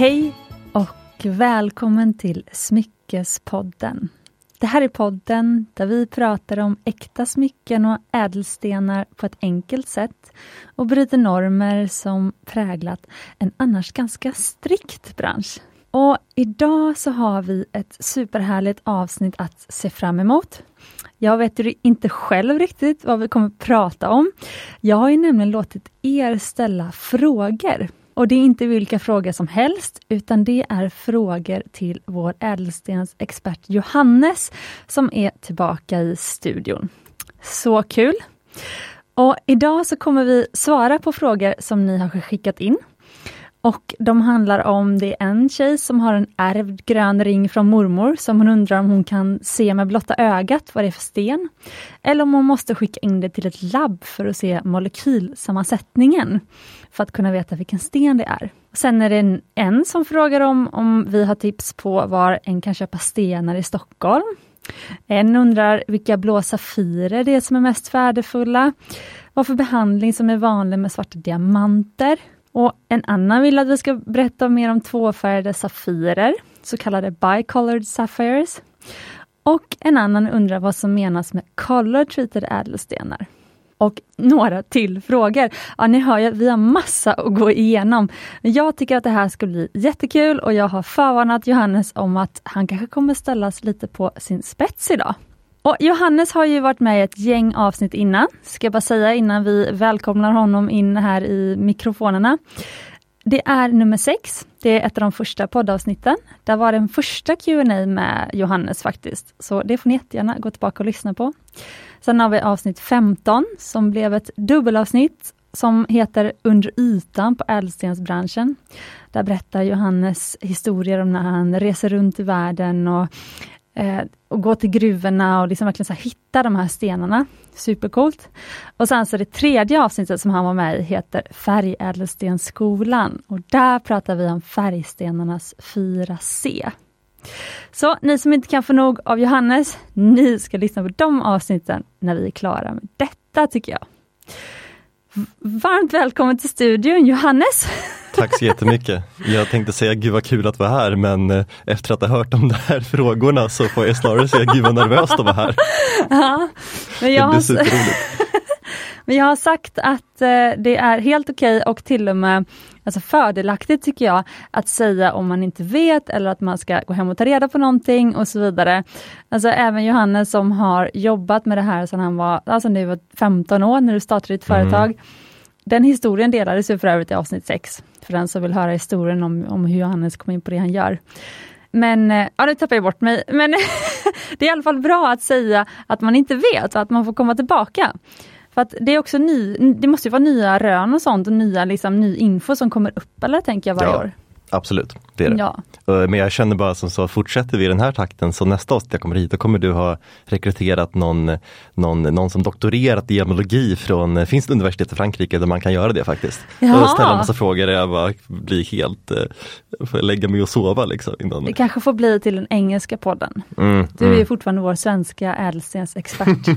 Hej och välkommen till Smyckespodden. Det här är podden där vi pratar om äkta smycken och ädelstenar på ett enkelt sätt och bryter normer som präglat en annars ganska strikt bransch. Och idag så har vi ett superhärligt avsnitt att se fram emot. Jag vet ju inte själv riktigt vad vi kommer prata om. Jag har ju nämligen låtit er ställa frågor och det är inte vilka frågor som helst, utan det är frågor till vår ädelstensexpert Johannes, som är tillbaka i studion. Så kul! Och idag så kommer vi svara på frågor som ni har skickat in. Och de handlar om, det är en tjej som har en ärvd grön ring från mormor som hon undrar om hon kan se med blotta ögat vad det är för sten. Eller om hon måste skicka in det till ett labb för att se molekylsammansättningen för att kunna veta vilken sten det är. Sen är det en, en som frågar om, om vi har tips på var en kan köpa stenar i Stockholm. En undrar vilka blå safirer det är som är mest värdefulla. Vad för behandling som är vanlig med svarta diamanter. Och En annan vill att vi ska berätta mer om tvåfärgade safirer, så kallade bicolored sapphires. Och en annan undrar vad som menas med color treated ädelstenar. Och några till frågor. Ja, ni hör ju, vi har massa att gå igenom. Jag tycker att det här ska bli jättekul och jag har förvarnat Johannes om att han kanske kommer ställas lite på sin spets idag. Och Johannes har ju varit med i ett gäng avsnitt innan, ska jag bara säga innan vi välkomnar honom in här i mikrofonerna. Det är nummer sex, det är ett av de första poddavsnitten. Det var den första Q&A med Johannes faktiskt, så det får ni jättegärna gå tillbaka och lyssna på. Sen har vi avsnitt 15 som blev ett dubbelavsnitt som heter Under ytan på ädelstensbranschen. Där berättar Johannes historier om när han reser runt i världen och eh, och gå till gruvorna och liksom verkligen så hitta de här stenarna. Supercoolt. Och sen så det tredje avsnittet som han var med i heter Färgädelstensskolan och där pratar vi om färgstenarnas 4C. Så ni som inte kan få nog av Johannes, ni ska lyssna på de avsnitten när vi är klara med detta tycker jag. Varmt välkommen till studion Johannes! Tack så jättemycket. Jag tänkte säga gud vad kul att vara här men eh, efter att ha hört de där frågorna så får jag snarare säga gud vad nervöst att vara här. Ja, men jag, har, men jag har sagt att eh, det är helt okej okay och till och med alltså fördelaktigt tycker jag att säga om man inte vet eller att man ska gå hem och ta reda på någonting och så vidare. Alltså även Johannes som har jobbat med det här sedan han var, alltså nu var 15 år när du startade ditt mm. företag. Den historien delades ju för övrigt i avsnitt 6, för den som vill höra historien om, om hur Johannes kom in på det han gör. Men, eh, ja nu tappar jag bort mig, men det är i alla fall bra att säga att man inte vet och att man får komma tillbaka. För att det är också ny, det måste vara nya rön och sånt och nya, liksom, ny info som kommer upp eller tänker jag varje ja. år. Absolut, det är det. Ja. Men jag känner bara som så, fortsätter vi i den här takten så nästa avsnitt jag kommer hit, då kommer du ha rekryterat någon, någon, någon som doktorerat i gemologi från finns universitet i Frankrike där man kan göra det faktiskt. Jaha. Och ställa massa frågor där jag bara blir helt, eh, får lägga mig och sova liksom. Innan. Det kanske får bli till den engelska podden. Mm, du är mm. fortfarande vår svenska ädelstensexpert.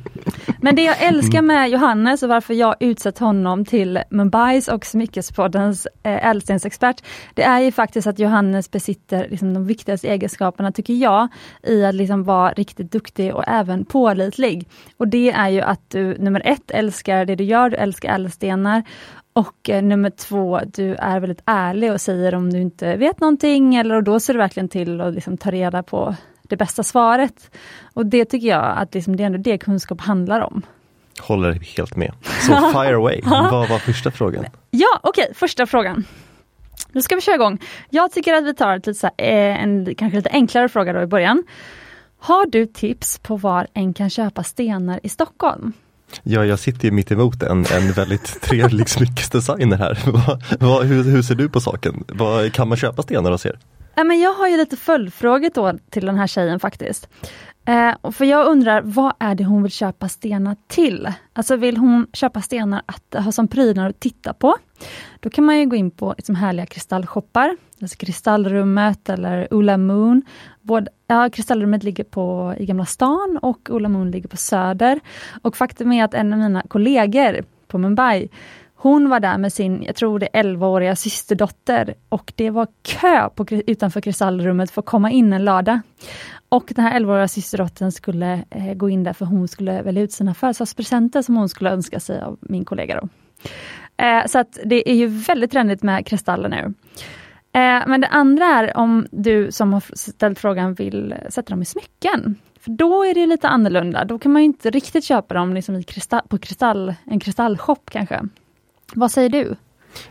Men det jag älskar med Johannes och varför jag utsett honom till Mumbais och Smyckespoddens eh, ädelstensexpert, det är ju faktiskt att Johannes besitter liksom de viktigaste egenskaperna, tycker jag, i att liksom vara riktigt duktig och även pålitlig. Och det är ju att du, nummer ett, älskar det du gör, du älskar ädelstenar. Och eh, nummer två, du är väldigt ärlig och säger om du inte vet någonting, eller och då ser du verkligen till att liksom ta reda på det bästa svaret. Och det tycker jag att liksom det är ändå det kunskap handlar om. Håller helt med. Så fire away, vad var första frågan? Ja, okej, okay, första frågan. Nu ska vi köra igång. Jag tycker att vi tar ett lite så här, eh, en kanske lite enklare fråga då i början. Har du tips på var en kan köpa stenar i Stockholm? Ja, jag sitter ju mitt emot en, en väldigt trevlig smyckesdesigner här. Hur, hur, ser du på saken? Va, kan man köpa stenar hos er? Ja, men jag har ju lite följdfrågor då till den här tjejen faktiskt. Eh, för jag undrar, vad är det hon vill köpa stenar till? Alltså vill hon köpa stenar att ha som prydnad att titta på? Då kan man ju gå in på liksom härliga kristallshoppar, alltså Kristallrummet eller Ola Moon. Både, ja, Kristallrummet ligger på, i Gamla stan och Ola Moon ligger på Söder. Och faktum är att en av mina kollegor på Mumbai hon var där med sin, jag tror det 11-åriga systerdotter och det var kö på, utanför kristallrummet för att komma in en lördag. Och den här 11-åriga systerdottern skulle eh, gå in där för hon skulle välja ut sina födelsedagspresenter som hon skulle önska sig av min kollega. Då. Eh, så att det är ju väldigt trendigt med kristaller nu. Eh, men det andra är om du som har ställt frågan vill sätta dem i smycken. För då är det lite annorlunda. Då kan man inte riktigt köpa dem liksom i kristall, på kristall, en kristallshop kanske. Vad säger du?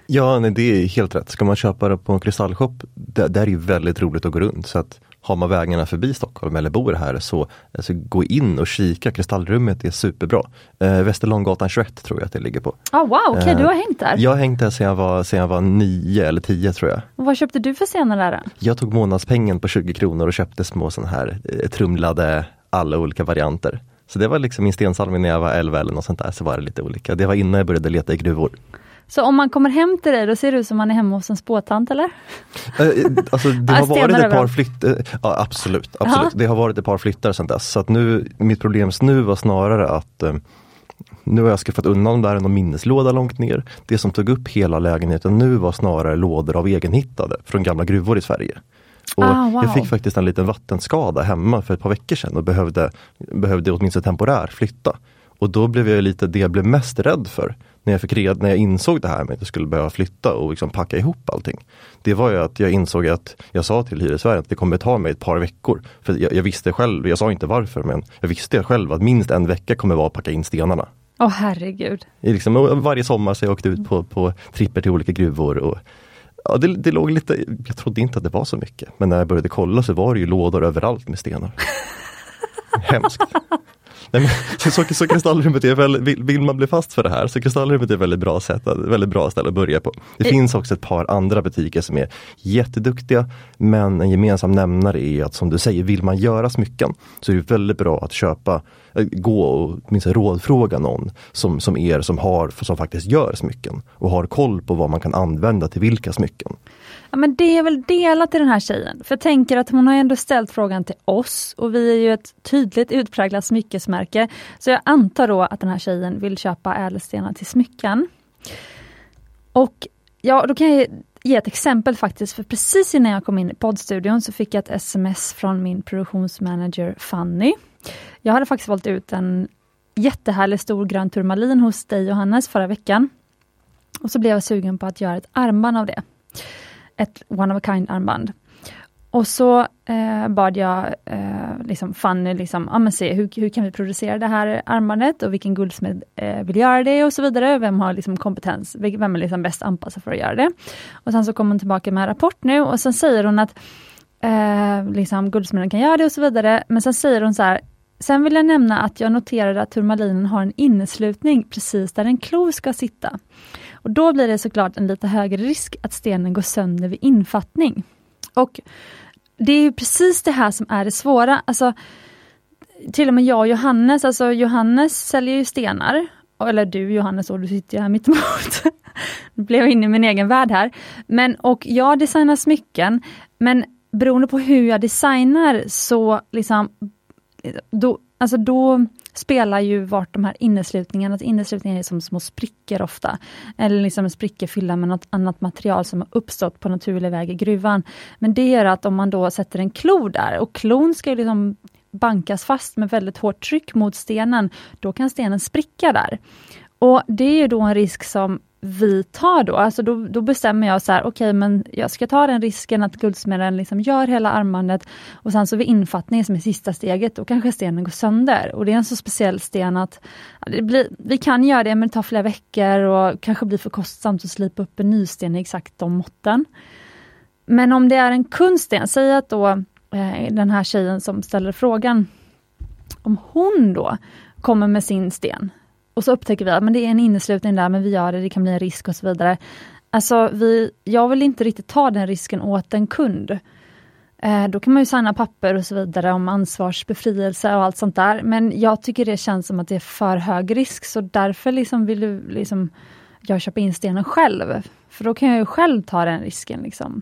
Ja, nej, det är helt rätt. Ska man köpa det på en kristallshop, där, där är det väldigt roligt att gå runt. Så att har man vägarna förbi Stockholm eller bor här så alltså, gå in och kika. Kristallrummet är superbra. Eh, Västerlånggatan 21 tror jag att det ligger på. Oh, wow, okej okay, eh, du har hängt där? Jag har hängt där sedan jag var, sedan jag var nio eller tio tror jag. Och vad köpte du för scener där? Jag tog månadspengen på 20 kronor och köpte små sådana här eh, trumlade alla olika varianter. Så det var liksom min stensalming när jag var 11 eller något sånt där, så var det lite olika. Det var innan jag började leta i gruvor. Så om man kommer hem till dig, då ser det ut som man är hemma hos en spåtant eller? Eh, alltså, det har varit ett par flyttar, ja, absolut, absolut. det har varit ett par flyttar sedan dess. Så att nu, mitt problem nu var snarare att eh, nu har jag skaffat undan där en minneslåda långt ner. Det som tog upp hela lägenheten nu var snarare lådor av egenhittade från gamla gruvor i Sverige. Och ah, wow. Jag fick faktiskt en liten vattenskada hemma för ett par veckor sedan och behövde, behövde åtminstone temporärt flytta. Och då blev jag lite, det jag blev mest rädd för när jag, fick red, när jag insåg det här med att jag skulle behöva flytta och liksom packa ihop allting. Det var ju att jag insåg att jag sa till hyresvärden att det kommer ta mig ett par veckor. För jag, jag, visste själv, jag sa inte varför, men jag visste själv att minst en vecka kommer vara att packa in stenarna. Åh oh, herregud. Liksom, varje sommar så jag åkte ut på, på tripper till olika gruvor. Och, ja, det, det låg lite, jag trodde inte att det var så mycket. Men när jag började kolla så var det ju lådor överallt med stenar. Hemskt. Nej, men, så, så kristallrummet är väldigt, vill, vill, man bli fast för det här så kristallrummet är väldigt bra, sätt, väldigt bra ställe att börja på. Det finns också ett par andra butiker som är jätteduktiga men en gemensam nämnare är att som du säger, vill man göra smycken så är det väldigt bra att köpa, gå och minst rådfråga någon som, som er som, har, som faktiskt gör smycken och har koll på vad man kan använda till vilka smycken. Ja, men det är väl delat till den här tjejen. För jag tänker att hon har ändå ställt frågan till oss och vi är ju ett tydligt utpräglat smyckesmärke. Så jag antar då att den här tjejen vill köpa ädelstenar till smycken. Och ja, då kan jag ge ett exempel faktiskt, för precis innan jag kom in i poddstudion så fick jag ett sms från min produktionsmanager Fanny. Jag hade faktiskt valt ut en jättehärlig stor grön turmalin hos dig Johannes förra veckan. Och så blev jag sugen på att göra ett armband av det ett one of a kind armband. Och så eh, bad jag eh, liksom Fanny liksom, ah, men se hur, hur kan vi producera det här armbandet och vilken guldsmed eh, vill göra det och så vidare. Vem har liksom kompetens, vem är liksom bäst anpassad för att göra det? Och sen så kom hon tillbaka med en rapport nu och sen säger hon att eh, liksom, guldsmeden kan göra det och så vidare. Men sen säger hon så här, Sen vill jag nämna att jag noterade att turmalinen har en inneslutning precis där en klo ska sitta. Och Då blir det såklart en lite högre risk att stenen går sönder vid infattning. Och Det är precis det här som är det svåra. Alltså, till och med jag och Johannes, alltså Johannes säljer ju stenar. Eller du Johannes, och du sitter ju här mittemot. nu blev jag inne i min egen värld här. Men, och jag designar smycken, men beroende på hur jag designar så liksom då, alltså då spelar ju vart de här inneslutningarna, att inneslutningar är som små sprickor ofta. Eller liksom en spricka fyllda med något annat material som har uppstått på naturlig väg i gruvan. Men det gör att om man då sätter en klo där, och klon ska liksom bankas fast med väldigt hårt tryck mot stenen, då kan stenen spricka där. Och Det är ju då en risk som vi tar då. Alltså då, då bestämmer jag så här, okej okay, men jag ska ta den risken att guldsmeden liksom gör hela armbandet och sen så vid infattning som är sista steget, då kanske stenen går sönder. Och det är en så speciell sten att det blir, vi kan göra det men det tar flera veckor och kanske blir för kostsamt att slipa upp en ny sten i exakt de måtten. Men om det är en kundsten, säg att då eh, den här tjejen som ställer frågan, om hon då kommer med sin sten, och så upptäcker vi att ah, men det är en inneslutning där, men vi gör det, det kan bli en risk och så vidare. Alltså, vi, jag vill inte riktigt ta den risken åt en kund. Eh, då kan man ju signa papper och så vidare om ansvarsbefrielse och allt sånt där. Men jag tycker det känns som att det är för hög risk, så därför liksom vill du, liksom, jag köpa in stenen själv. För då kan jag ju själv ta den risken. Liksom.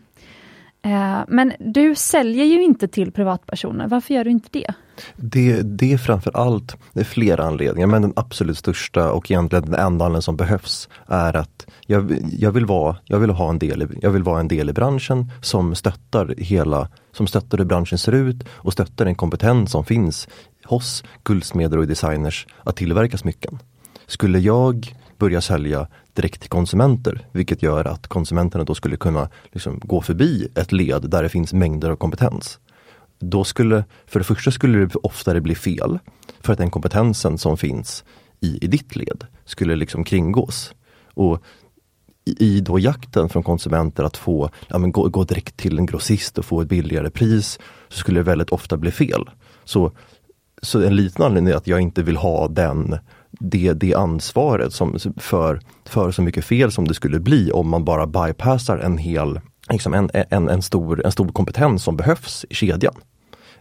Eh, men du säljer ju inte till privatpersoner, varför gör du inte det? Det, det är framför allt, det är flera anledningar, men den absolut största och egentligen den enda anledningen som behövs är att jag, jag, vill vara, jag, vill ha en del i, jag vill vara en del i branschen som stöttar hela, som stöttar hur branschen ser ut och stöttar den kompetens som finns hos guldsmeder och designers att tillverka smycken. Skulle jag börja sälja direkt till konsumenter, vilket gör att konsumenterna då skulle kunna liksom gå förbi ett led där det finns mängder av kompetens. Då skulle, för det första skulle det oftare bli fel, för att den kompetensen som finns i, i ditt led skulle liksom kringgås. Och i, då jakten från konsumenter att få ja, men gå, gå direkt till en grossist och få ett billigare pris, så skulle det väldigt ofta bli fel. Så, så en liten anledning är att jag inte vill ha den det, det ansvaret som, för, för så mycket fel som det skulle bli om man bara bypassar en hel liksom en, en, en, stor, en stor kompetens som behövs i kedjan.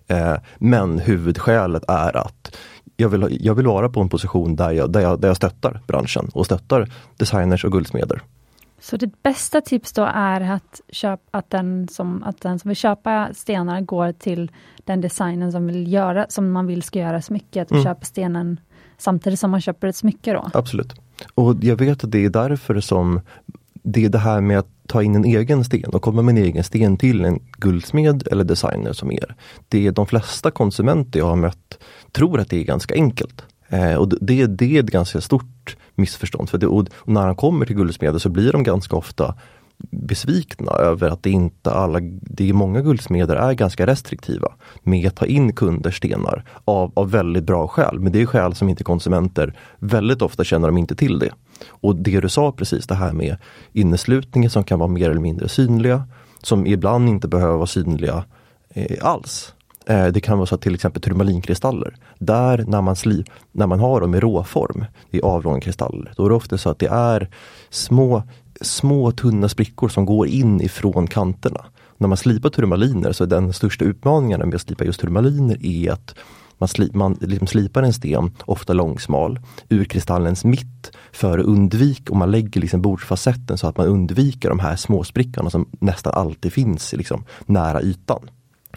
Eh, men huvudskälet är att jag vill, jag vill vara på en position där jag, där, jag, där jag stöttar branschen och stöttar designers och guldsmeder. Så ditt bästa tips då är att, köp, att, den som, att den som vill köpa stenar går till den designen som, vill göra, som man vill ska göra smycket och mm. köper stenen samtidigt som man köper ett smycke då? Absolut. Och jag vet att det är därför som det är det här med att ta in en egen sten och komma med en egen sten till en guldsmed eller designer som er. Det är de flesta konsumenter jag har mött tror att det är ganska enkelt. Eh, och det, det är ett ganska stort missförstånd. För det, och när han kommer till guldsmeder så blir de ganska ofta besvikna över att det inte alla, det är många guldsmeder är ganska restriktiva med att ta in kunders stenar av, av väldigt bra skäl. Men det är skäl som inte konsumenter, väldigt ofta känner de inte till det. Och det du sa precis, det här med inneslutningen som kan vara mer eller mindre synliga, som ibland inte behöver vara synliga eh, alls. Eh, det kan vara så att till exempel turmalinkristaller, där när man, sli, när man har dem i råform, i avlånga kristaller, då är det ofta så att det är små små tunna sprickor som går in ifrån kanterna. När man slipar turmaliner så är den största utmaningen med att slipa just turmaliner är att man, sli, man liksom slipar en sten, ofta långsmal, ur kristallens mitt för att undvika, och man lägger liksom bordsfacetten så att man undviker de här småsprickorna som nästan alltid finns liksom, nära ytan.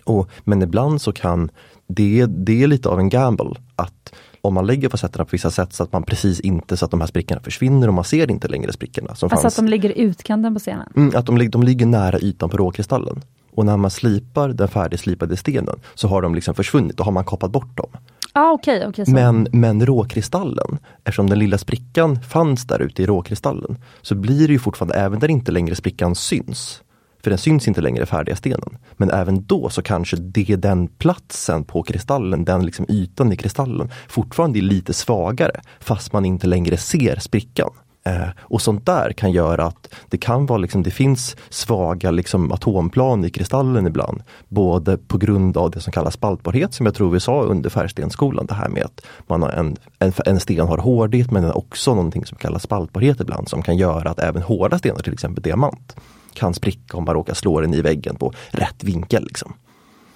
Och, men ibland så kan det, det är lite av en gamble att om man lägger facetterna på vissa sätt så att man precis inte så att de här sprickorna försvinner och man ser inte längre sprickorna. Som alltså fanns. att de ligger i utkanten på stenen? Mm, att de, de ligger nära ytan på råkristallen. Och när man slipar den färdigslipade stenen så har de liksom försvunnit, då har man kapat bort dem. Ah, okay, okay, men, men råkristallen, eftersom den lilla sprickan fanns där ute i råkristallen, så blir det ju fortfarande, även där inte längre sprickan syns, för den syns inte längre färdiga stenen. Men även då så kanske det den platsen på kristallen, den liksom ytan i kristallen fortfarande är lite svagare fast man inte längre ser sprickan. Eh, och sånt där kan göra att det kan vara liksom, det finns svaga liksom, atomplan i kristallen ibland. Både på grund av det som kallas spaltbarhet som jag tror vi sa under färgstensskolan. Det här med att man har en, en, en sten har hårdhet men också någonting som kallas spaltbarhet ibland som kan göra att även hårda stenar, till exempel diamant, kan spricka om man råkar slå den i väggen på rätt vinkel. Liksom.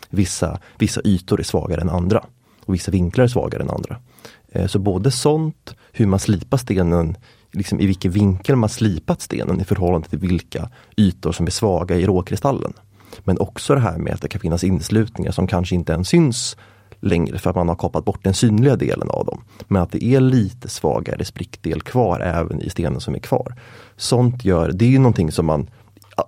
Vissa, vissa ytor är svagare än andra och vissa vinklar är svagare än andra. Eh, så både sånt, hur man slipar stenen, liksom i vilken vinkel man slipat stenen i förhållande till vilka ytor som är svaga i råkristallen. Men också det här med att det kan finnas inslutningar som kanske inte ens syns längre för att man har kapat bort den synliga delen av dem. Men att det är lite svagare sprickdel kvar även i stenen som är kvar. Sånt gör, det är ju någonting som man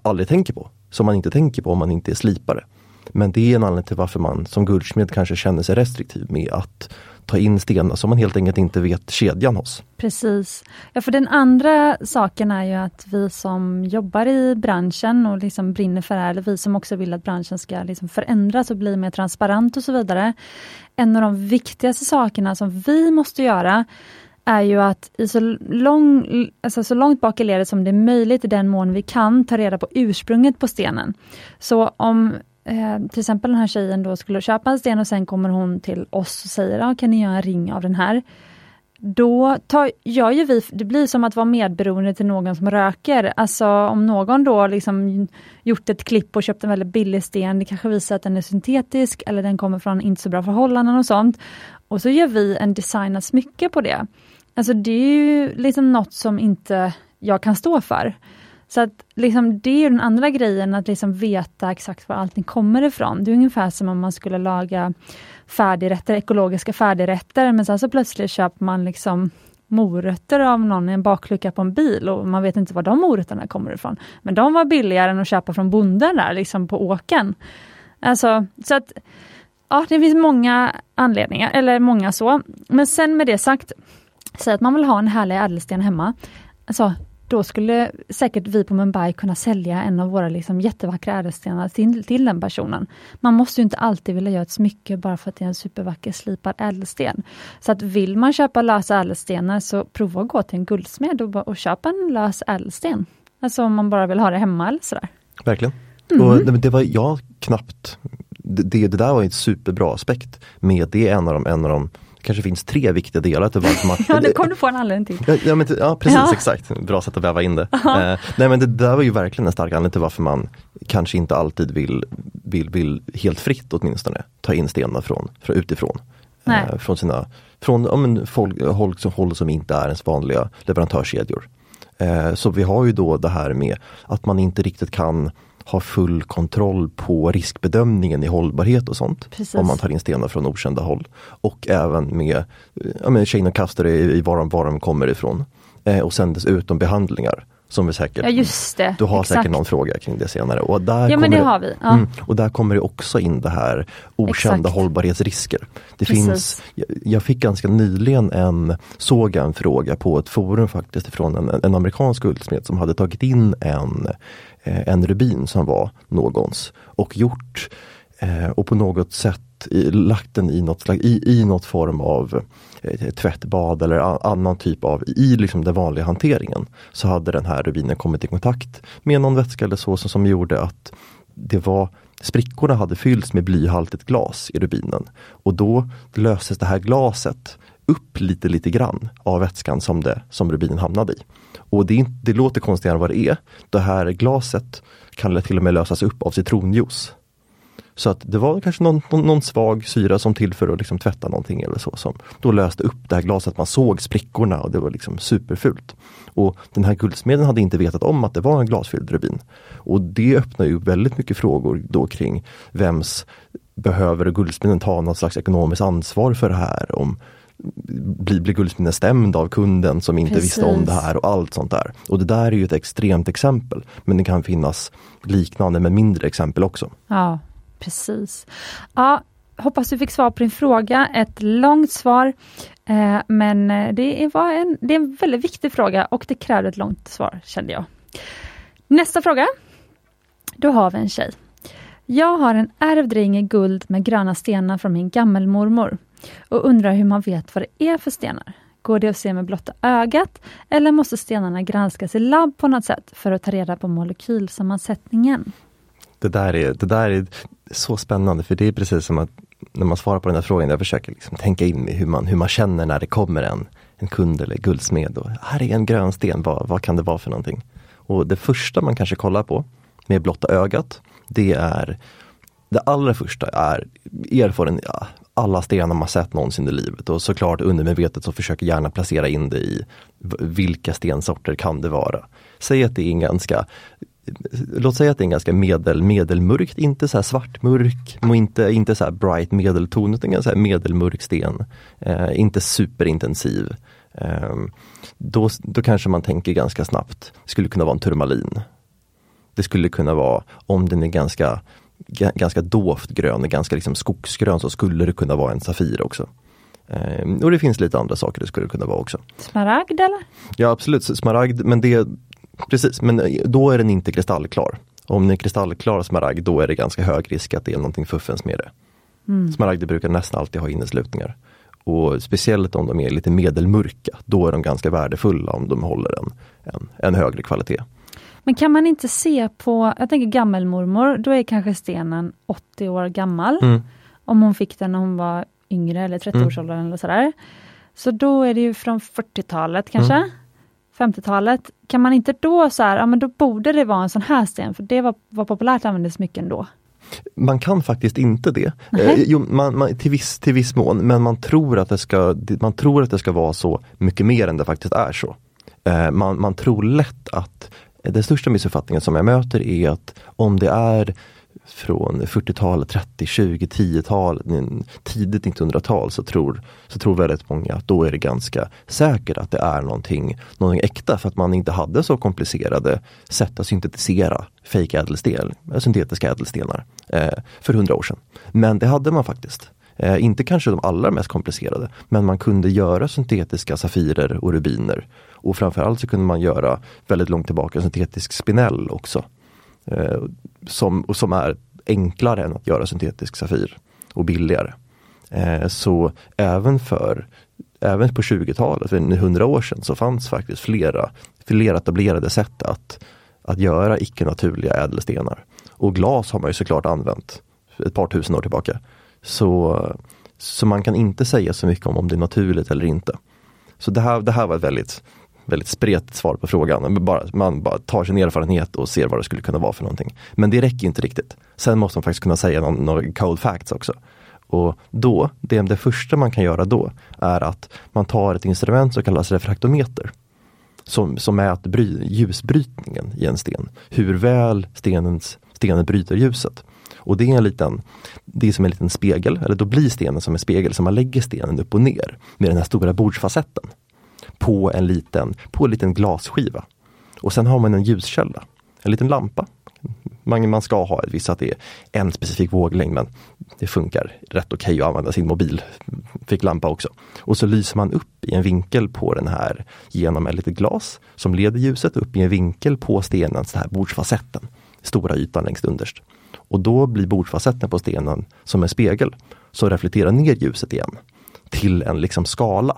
aldrig tänker på. Som man inte tänker på om man inte är slipare. Men det är en anledning till varför man som guldsmed kanske känner sig restriktiv med att ta in stenar som man helt enkelt inte vet kedjan hos. Precis. Ja, för den andra saken är ju att vi som jobbar i branschen och liksom brinner för det här, eller vi som också vill att branschen ska liksom förändras och bli mer transparent och så vidare. En av de viktigaste sakerna som vi måste göra är ju att i så, lång, alltså så långt bak i ledet som det är möjligt, i den mån vi kan, ta reda på ursprunget på stenen. Så om eh, till exempel den här tjejen då skulle köpa en sten och sen kommer hon till oss och säger, ah, kan ni göra en ring av den här? Då tar, gör ju vi, det blir som att vara medberoende till någon som röker. Alltså om någon då liksom gjort ett klipp och köpt en väldigt billig sten, det kanske visar att den är syntetisk eller den kommer från inte så bra förhållanden och sånt. Och så gör vi en designad smycke på det. Alltså det är ju liksom något som inte jag kan stå för. Så att liksom, det är den andra grejen, att liksom veta exakt var allting kommer ifrån. Det är ungefär som om man skulle laga färdigrätter, ekologiska färdigrätter, men sen så plötsligt köper man liksom morötter av någon i en baklucka på en bil och man vet inte var de morötterna kommer ifrån. Men de var billigare än att köpa från bonden där liksom på åken. Alltså, så att ja, det finns många anledningar, eller många så. Men sen med det sagt, säg att man vill ha en härlig ädelsten hemma. Alltså, då skulle säkert vi på Mumbai kunna sälja en av våra liksom jättevackra ädelstenar till, till den personen. Man måste ju inte alltid vilja göra ett smycke bara för att det är en supervacker slipad ädelsten. Så att vill man köpa lösa ädelstenar så prova att gå till en guldsmed och, och köpa en lös ädelsten. Alltså om man bara vill ha det hemma eller sådär. Verkligen. Mm. Och det, det var jag knappt det, det där var en superbra aspekt med det en av de, en av de kanske finns tre viktiga delar till varför man... ja, det kommer du få en anledning till. Ja, men, ja precis, ja. exakt. Bra sätt att väva in det. Eh, nej men det där var ju verkligen en stark anledning till varför man kanske inte alltid vill, vill, vill helt fritt åtminstone ta in stenar från, från utifrån. Eh, från sina, från ja, men, folk, håll, håll som inte är ens vanliga leverantörskedjor. Eh, så vi har ju då det här med att man inte riktigt kan ha full kontroll på riskbedömningen i hållbarhet och sånt. Precis. Om man tar in stenar från okända håll. Och även med ja, men chain och custer i, i var, de, var de kommer ifrån. Eh, och sen dessutom behandlingar. Som vi säkert, ja, just det. Du har Exakt. säkert någon fråga kring det senare. Och där ja men det har vi. Ja. Mm, och där kommer det också in det här okända Exakt. hållbarhetsrisker. Det finns, jag, jag, fick ganska nyligen en, såg en fråga på ett forum faktiskt från en, en amerikansk guldsmed som hade tagit in en Eh, en rubin som var någons och gjort eh, och på något sätt i, lagt den i något, slags, i, i något form av eh, tvättbad eller a, annan typ av, i liksom den vanliga hanteringen. Så hade den här rubinen kommit i kontakt med någon vätska eller så som gjorde att det var sprickorna hade fyllts med blyhaltigt glas i rubinen. Och då löses det här glaset upp lite lite grann av vätskan som, det, som rubinen hamnade i. Och det, det låter konstigare än vad det är. Det här glaset kan till och med lösas upp av citronjuice. Så att det var kanske någon, någon, någon svag syra som till för att liksom tvätta någonting eller så som då löste upp det här glaset. Man såg sprickorna och det var liksom superfult. Och den här guldsmeden hade inte vetat om att det var en glasfylld rubin. Och det öppnar ju väldigt mycket frågor då kring vems behöver guldsmeden ta något slags ekonomiskt ansvar för det här? Om blir, blir guldsmeden stämd av kunden som inte Precis. visste om det här och allt sånt där. Och det där är ju ett extremt exempel. Men det kan finnas liknande med mindre exempel också. Ja, precis. Ja, hoppas du fick svar på din fråga. Ett långt svar. Eh, men det var en, det är en väldigt viktig fråga och det krävde ett långt svar kände jag. Nästa fråga. Då har vi en tjej. Jag har en ärvd ring i guld med gröna stenar från min gammelmormor och undrar hur man vet vad det är för stenar. Går det att se med blotta ögat eller måste stenarna granskas i labb på något sätt för att ta reda på molekylsammansättningen? Det där är, det där är så spännande för det är precis som att när man svarar på den här frågan, jag försöker liksom tänka in i hur man, hur man känner när det kommer en, en kund eller guldsmed. Och, här är en grön sten, vad, vad kan det vara för någonting? Och det första man kanske kollar på med blotta ögat, det är det allra första är erfaren, ja, alla stenar man sett någonsin i livet och såklart undermedvetet så försöker gärna placera in det i vilka stensorter kan det vara. Säg att det är en ganska Låt säga att det är en ganska medel, medelmörkt, inte så här svartmörk, och inte, inte så här bright medelton, utan ganska medelmörk sten. Eh, inte superintensiv. Eh, då, då kanske man tänker ganska snabbt, det skulle kunna vara en turmalin. Det skulle kunna vara, om den är ganska ganska dovt grön, ganska liksom skogsgrön, så skulle det kunna vara en Safir också. Eh, och det finns lite andra saker det skulle kunna vara också. Smaragd eller? Ja absolut, smaragd, men det Precis, men då är den inte kristallklar. Om den är kristallklar smaragd, då är det ganska hög risk att det är någonting fuffens med det. Mm. Smaragder brukar nästan alltid ha inneslutningar. Och speciellt om de är lite medelmörka, då är de ganska värdefulla om de håller en, en, en högre kvalitet. Men kan man inte se på, jag tänker gammelmormor, då är kanske stenen 80 år gammal. Mm. Om hon fick den när hon var yngre eller 30-årsåldern mm. eller sådär. Så då är det ju från 40-talet kanske, mm. 50-talet. Kan man inte då så här, ja men då borde det vara en sån här sten, för det var, var populärt användes mycket ändå. Man kan faktiskt inte det. Eh, jo, man, man, till, viss, till viss mån, men man tror, att det ska, man tror att det ska vara så mycket mer än det faktiskt är så. Eh, man, man tror lätt att den största missuppfattningen som jag möter är att om det är från 40-tal, 30, 20, 10-tal, tidigt 1900-tal så tror, så tror väldigt många att då är det ganska säkert att det är någonting, någonting äkta för att man inte hade så komplicerade sätt att syntetisera fake ädelsten, eh, syntetiska ädelstenar eh, för hundra år sedan. Men det hade man faktiskt. Eh, inte kanske de allra mest komplicerade, men man kunde göra syntetiska safirer och rubiner. Och framförallt så kunde man göra väldigt långt tillbaka syntetisk spinell också. Eh, som, och som är enklare än att göra syntetisk Safir och billigare. Eh, så även för Även på 20-talet, för 100 år sedan, så fanns faktiskt flera, flera etablerade sätt att, att göra icke naturliga ädelstenar. Och glas har man ju såklart använt ett par tusen år tillbaka. Så, så man kan inte säga så mycket om om det är naturligt eller inte. Så det här, det här var ett väldigt väldigt spretigt svar på frågan. Man bara, man bara tar sin erfarenhet och ser vad det skulle kunna vara för någonting. Men det räcker inte riktigt. Sen måste man faktiskt kunna säga någon, några cold facts också. Och då, det, det första man kan göra då är att man tar ett instrument som kallas refraktometer. Som, som mäter bry, ljusbrytningen i en sten. Hur väl stenens, stenen bryter ljuset. Och det är en liten, det är som en liten spegel, eller då blir stenen som en spegel, så man lägger stenen upp och ner med den här stora bordsfacetten på en liten, på en liten glasskiva. Och sen har man en ljuskälla, en liten lampa. Man, man ska ha ett visst att det är en specifik våglängd men det funkar rätt okej okay att använda sin mobil fick lampa också. Och så lyser man upp i en vinkel på den här genom ett litet glas som leder ljuset upp i en vinkel på stenens här bordsfacetten. Stora ytan längst underst. Och då blir bordsfacetten på stenen som en spegel som reflekterar ner ljuset igen till en liksom skala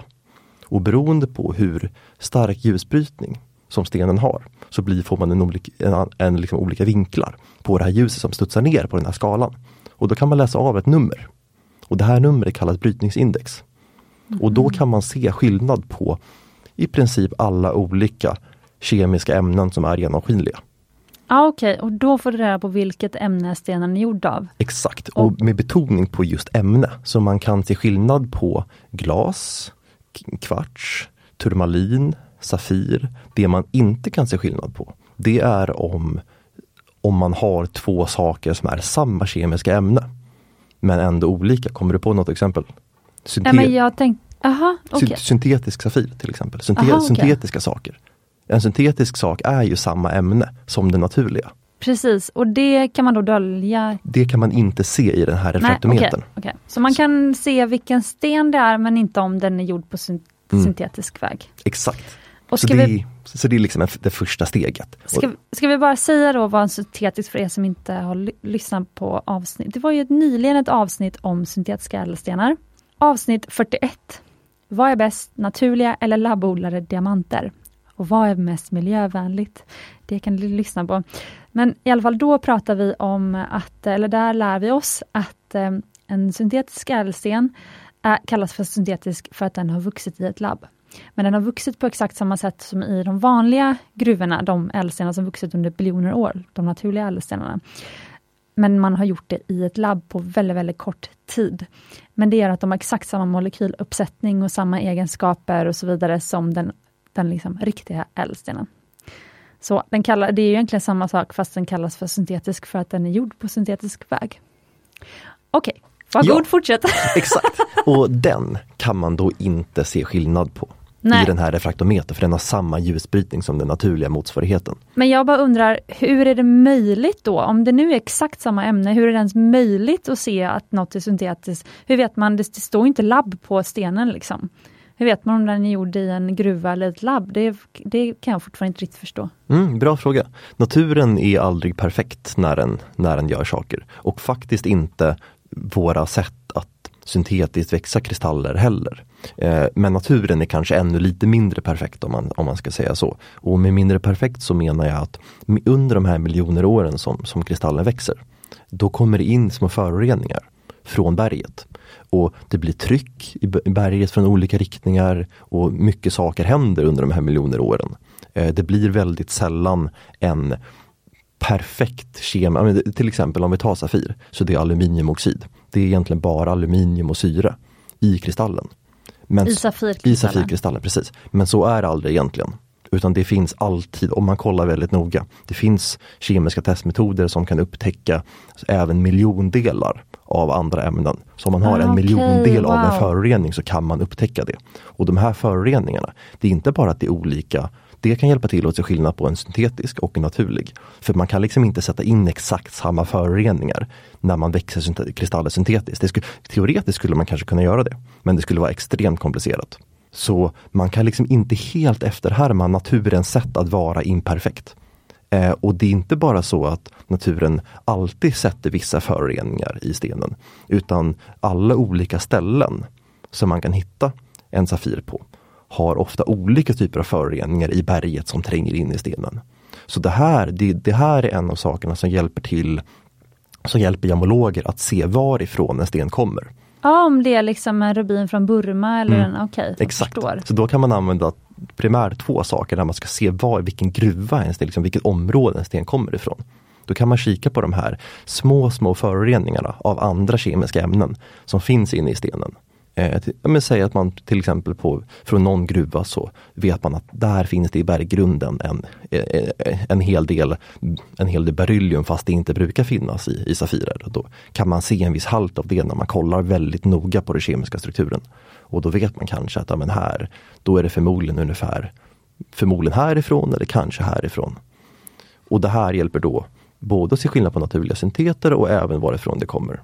och beroende på hur stark ljusbrytning som stenen har så blir, får man en, olika, en, en liksom olika vinklar på det här ljuset som studsar ner på den här skalan. Och då kan man läsa av ett nummer. Och det här numret kallas brytningsindex. Mm. Och då kan man se skillnad på i princip alla olika kemiska ämnen som är genomskinliga. Ah, Okej, okay. och då får du reda på vilket ämne stenen är gjord av? Exakt, och, och med betoning på just ämne. Så man kan se skillnad på glas, kvarts, turmalin, safir. Det man inte kan se skillnad på, det är om, om man har två saker som är samma kemiska ämne. Men ändå olika. Kommer du på något exempel? Syntet ja, men jag tänk, aha, okay. Syntetisk safir till exempel. Synte aha, okay. Syntetiska saker. En syntetisk sak är ju samma ämne som det naturliga. Precis, och det kan man då dölja? Det kan man inte se i den här refraktometern. Okay, okay. Så man kan se vilken sten det är men inte om den är gjord på mm. syntetisk väg? Exakt. Och så, det, vi, så det är liksom det första steget. Ska, ska vi bara säga då vad en syntetisk för er som inte har lyssnat på avsnitt. Det var ju ett, nyligen ett avsnitt om syntetiska ädelstenar. Avsnitt 41. Vad är bäst, naturliga eller labbodlade diamanter? Och vad är mest miljövänligt? Det kan du lyssna på. Men i alla fall då pratar vi om att, eller där lär vi oss att eh, en syntetisk ädelsten kallas för syntetisk för att den har vuxit i ett labb. Men den har vuxit på exakt samma sätt som i de vanliga gruvorna, de ädelstenar som vuxit under biljoner år, de naturliga ädelstenarna. Men man har gjort det i ett labb på väldigt, väldigt kort tid. Men det gör att de har exakt samma molekyluppsättning och samma egenskaper och så vidare som den, den liksom riktiga ädelstenen. Så den kallar, det är egentligen samma sak fast den kallas för syntetisk för att den är gjord på syntetisk väg. Okej, okay. varsågod ja, fortsätt. Exakt, och den kan man då inte se skillnad på. Nej. i den här refraktometern för den har samma ljusbrytning som den naturliga motsvarigheten. Men jag bara undrar, hur är det möjligt då? Om det nu är exakt samma ämne, hur är det ens möjligt att se att något är syntetiskt? Hur vet man? Det, det står inte labb på stenen liksom. Hur vet man om den är gjord i en gruva eller ett labb? Det, det kan jag fortfarande inte riktigt förstå. Mm, bra fråga. Naturen är aldrig perfekt när den, när den gör saker och faktiskt inte våra sätt att syntetiskt växa kristaller heller. Eh, men naturen är kanske ännu lite mindre perfekt om man, om man ska säga så. Och med mindre perfekt så menar jag att under de här miljoner åren som, som kristallen växer, då kommer det in små föroreningar från berget. Och det blir tryck i berget från olika riktningar och mycket saker händer under de här miljoner åren. Eh, det blir väldigt sällan en perfekt kema, till exempel om vi tar Safir, så det är aluminiumoxid. Det är egentligen bara aluminium och syre i kristallen. Men, I Safirkristallen? I Safirkristallen, precis. Men så är det aldrig egentligen. Utan det finns alltid, om man kollar väldigt noga, det finns kemiska testmetoder som kan upptäcka även miljondelar av andra ämnen. Så om man har ah, en miljondel wow. av en förorening så kan man upptäcka det. Och de här föroreningarna, det är inte bara att det är olika det kan hjälpa till att se skillnad på en syntetisk och en naturlig. För man kan liksom inte sätta in exakt samma föroreningar när man växer kristaller syntetiskt. Det skulle, teoretiskt skulle man kanske kunna göra det, men det skulle vara extremt komplicerat. Så man kan liksom inte helt efterhärma naturens sätt att vara imperfekt. Eh, och det är inte bara så att naturen alltid sätter vissa föroreningar i stenen, utan alla olika ställen som man kan hitta en Safir på har ofta olika typer av föroreningar i berget som tränger in i stenen. Så det här, det, det här är en av sakerna som hjälper till som hjälper gemologer att se varifrån en sten kommer. Ja, om det är liksom en rubin från Burma eller mm. en, okej. Okay, Exakt, förstår. så då kan man använda primärt två saker när man ska se var, vilken gruva, en sten, liksom, vilket område en sten kommer ifrån. Då kan man kika på de här små, små föroreningarna av andra kemiska ämnen som finns inne i stenen. Eh, men säg att man till exempel på, från någon gruva så vet man att där finns det i berggrunden en, eh, eh, en, hel, del, en hel del beryllium fast det inte brukar finnas i, i Safirer. Då kan man se en viss halt av det när man kollar väldigt noga på den kemiska strukturen. Och då vet man kanske att ja, men här, då är det förmodligen ungefär förmodligen härifrån eller kanske härifrån. Och det här hjälper då både att se skillnad på naturliga synteter och även varifrån det kommer.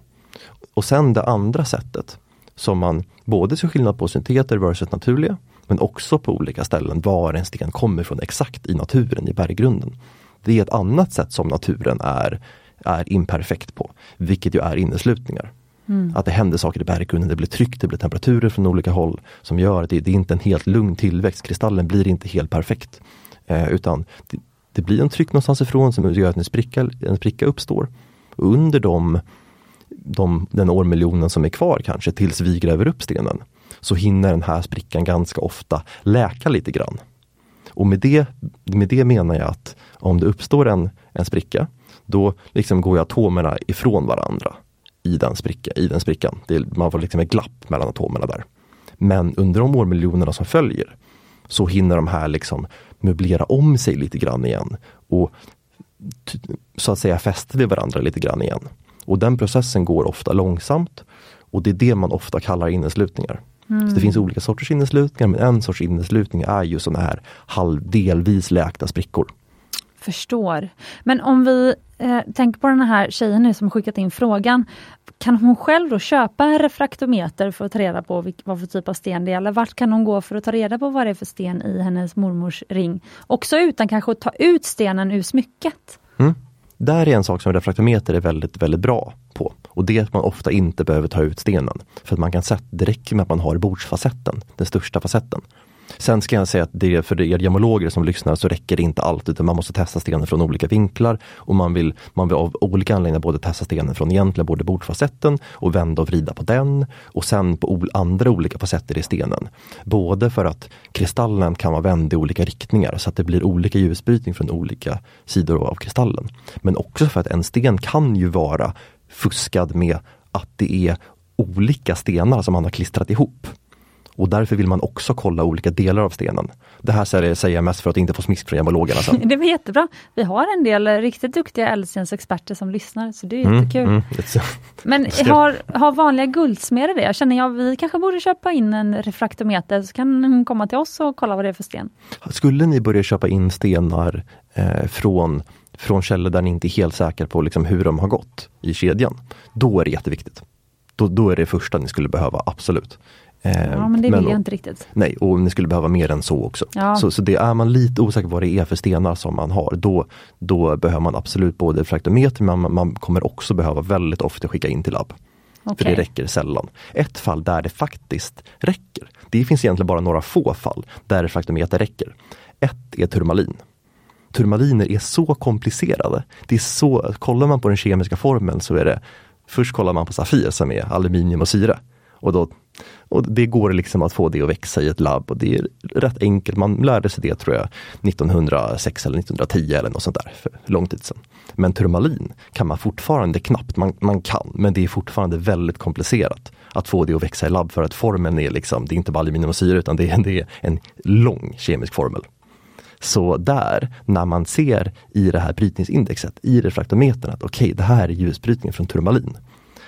Och sen det andra sättet som man både ser skillnad på synteter versus naturliga, men också på olika ställen var en sten kommer från exakt i naturen, i berggrunden. Det är ett annat sätt som naturen är, är imperfekt på, vilket ju är inneslutningar. Mm. Att det händer saker i berggrunden, det blir tryck, det blir temperaturer från olika håll som gör att det, det är inte en helt lugn tillväxt. Kristallen blir inte helt perfekt. Eh, utan det, det, blir en tryck någonstans ifrån som gör att en spricka, en spricka uppstår. Under de de, den årmiljonen som är kvar kanske tills vi gräver upp stenen, så hinner den här sprickan ganska ofta läka lite grann. Och med det, med det menar jag att om det uppstår en, en spricka, då liksom går atomerna ifrån varandra i den, spricka, i den sprickan. Det, man får liksom ett glapp mellan atomerna där. Men under de årmiljonerna som följer så hinner de här liksom möblera om sig lite grann igen och så att säga fästa vid varandra lite grann igen. Och den processen går ofta långsamt och det är det man ofta kallar inneslutningar. Mm. Så det finns olika sorters inneslutningar men en sorts inneslutning är ju sådana här halv, delvis läkta sprickor. Förstår. Men om vi eh, tänker på den här tjejen nu som skickat in frågan. Kan hon själv då köpa en refraktometer för att ta reda på vilk, vad för typ av sten det är? Eller vart kan hon gå för att ta reda på vad det är för sten i hennes mormors ring? Också utan kanske att ta ut stenen ur smycket? Mm. Där är en sak som refraktometer är väldigt, väldigt bra på. Och det är att man ofta inte behöver ta ut stenen. För att man kan sätta, det räcker med att man har bordsfacetten, den största facetten. Sen ska jag säga att det för er gemologer som lyssnar så räcker det inte allt utan man måste testa stenen från olika vinklar och man vill, man vill av olika anledningar både testa stenen från egentligen både bordfacetten och vända och vrida på den och sen på andra olika facetter i stenen. Både för att kristallen kan vara vänd i olika riktningar så att det blir olika ljusbrytning från olika sidor av kristallen. Men också för att en sten kan ju vara fuskad med att det är olika stenar som man har klistrat ihop. Och därför vill man också kolla olika delar av stenen. Det här säger jag mest för att inte få smisk från gemologerna sen. det var jättebra. Vi har en del riktigt duktiga ädelstensexperter som lyssnar, så det är mm, jättekul. Mm, Men har, har vanliga guldsmeder det? Jag känner jag vi kanske borde köpa in en refraktometer, så kan hon komma till oss och kolla vad det är för sten. Skulle ni börja köpa in stenar eh, från från källor där ni inte är helt säkra på liksom hur de har gått i kedjan, då är det jätteviktigt. Då, då är det första ni skulle behöva, absolut. Eh, ja men det vill men, jag inte riktigt. Nej, och ni skulle behöva mer än så också. Ja. Så, så det är man lite osäker på vad det är för stenar som man har, då, då behöver man absolut både fraktometer men man, man kommer också behöva väldigt ofta skicka in till labb. Okay. För det räcker sällan. Ett fall där det faktiskt räcker, det finns egentligen bara några få fall där fraktometer räcker. Ett är turmalin. Turmaliner är så komplicerade. Det är så, kollar man på den kemiska formeln så är det Först kollar man på Safir som är aluminium och syre. Och då och det går liksom att få det att växa i ett labb och det är rätt enkelt. Man lärde sig det tror jag 1906 eller 1910 eller något sånt där, för lång tid sedan. Men turmalin kan man fortfarande knappt, man, man kan, men det är fortfarande väldigt komplicerat att få det att växa i labb för att formeln är liksom, det är inte bara aluminiumsyra utan det är, det är en lång kemisk formel. Så där, när man ser i det här brytningsindexet, i refraktometern att okej, okay, det här är ljusbrytning från turmalin.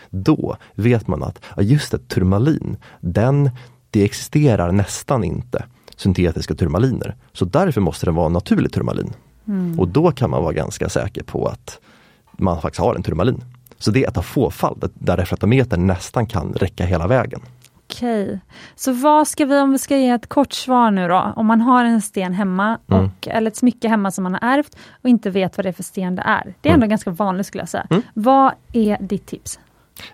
Då vet man att, ja just det, turmalin, den, det existerar nästan inte syntetiska turmaliner. Så därför måste den vara naturlig turmalin. Mm. Och då kan man vara ganska säker på att man faktiskt har en turmalin. Så det är ett av få fall där refraktometern nästan kan räcka hela vägen. Okej, så vad ska vi, om vi ska ge ett kort svar nu då, om man har en sten hemma, mm. och, eller ett smycke hemma som man har ärvt och inte vet vad det är för sten det är. Det är ändå mm. ganska vanligt skulle jag säga. Mm. Vad är ditt tips?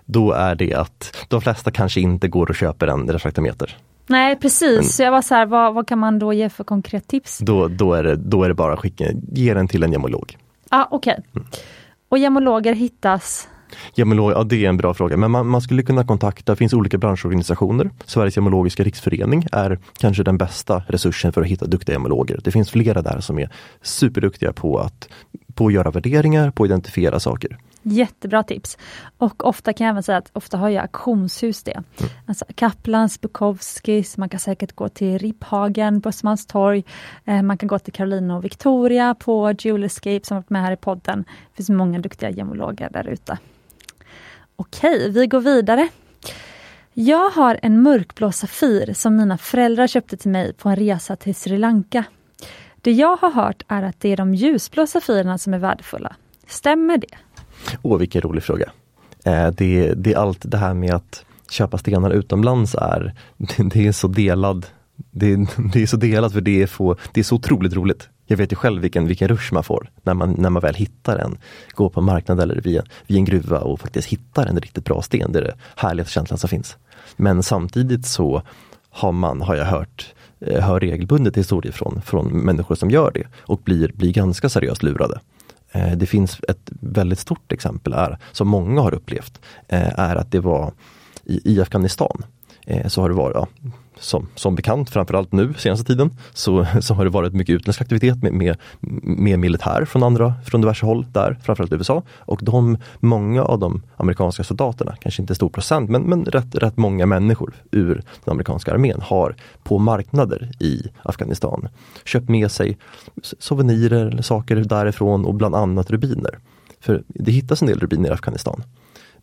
Då är det att de flesta kanske inte går och köper en refraktometer. Nej precis, Men, så jag var så här, vad, vad, kan man då ge för konkret tips? Då, då, är, det, då är det bara att skicka, ge den till en gemolog. Ah, Okej. Okay. Mm. Och gemologer hittas? Gemolog, ja det är en bra fråga, men man, man, skulle kunna kontakta, det finns olika branschorganisationer. Sveriges gemologiska riksförening är kanske den bästa resursen för att hitta duktiga gemologer. Det finns flera där som är superduktiga på att, på att göra värderingar, på att identifiera saker. Jättebra tips. Och ofta kan jag även säga att ofta har ju auktionshus det. Mm. Alltså Kaplans, Bukowskis, man kan säkert gå till Ripphagen på Östermalmstorg. Eh, man kan gå till Carolina och Victoria på Jewelscape som varit med här i podden. Det finns många duktiga gemologer där ute. Okej, vi går vidare. Jag har en mörkblå Safir som mina föräldrar köpte till mig på en resa till Sri Lanka. Det jag har hört är att det är de ljusblå Safirerna som är värdefulla. Stämmer det? Åh, vilken rolig fråga. Eh, det, det är allt det här med att köpa stenar utomlands är, det, är så delad det, det, är så delat för det är, få, det är så otroligt roligt. Jag vet ju själv vilken, vilken rush man får när man, när man väl hittar en, går på marknad eller via, via en gruva och faktiskt hittar en riktigt bra sten. Det är det härligaste känslan som finns. Men samtidigt så har man, har jag hört, eh, hör regelbundet historier från, från människor som gör det och blir, blir ganska seriöst lurade. Eh, det finns ett väldigt stort exempel här, som många har upplevt, eh, är att det var i, i Afghanistan eh, så har det varit, ja, som, som bekant, framförallt nu senaste tiden, så, så har det varit mycket utländsk aktivitet med, med, med militär från andra, från diverse håll där, framförallt USA. Och de, många av de amerikanska soldaterna, kanske inte stor procent, men, men rätt, rätt många människor ur den amerikanska armén har på marknader i Afghanistan köpt med sig souvenirer eller saker därifrån och bland annat rubiner. För det hittas en del rubiner i Afghanistan.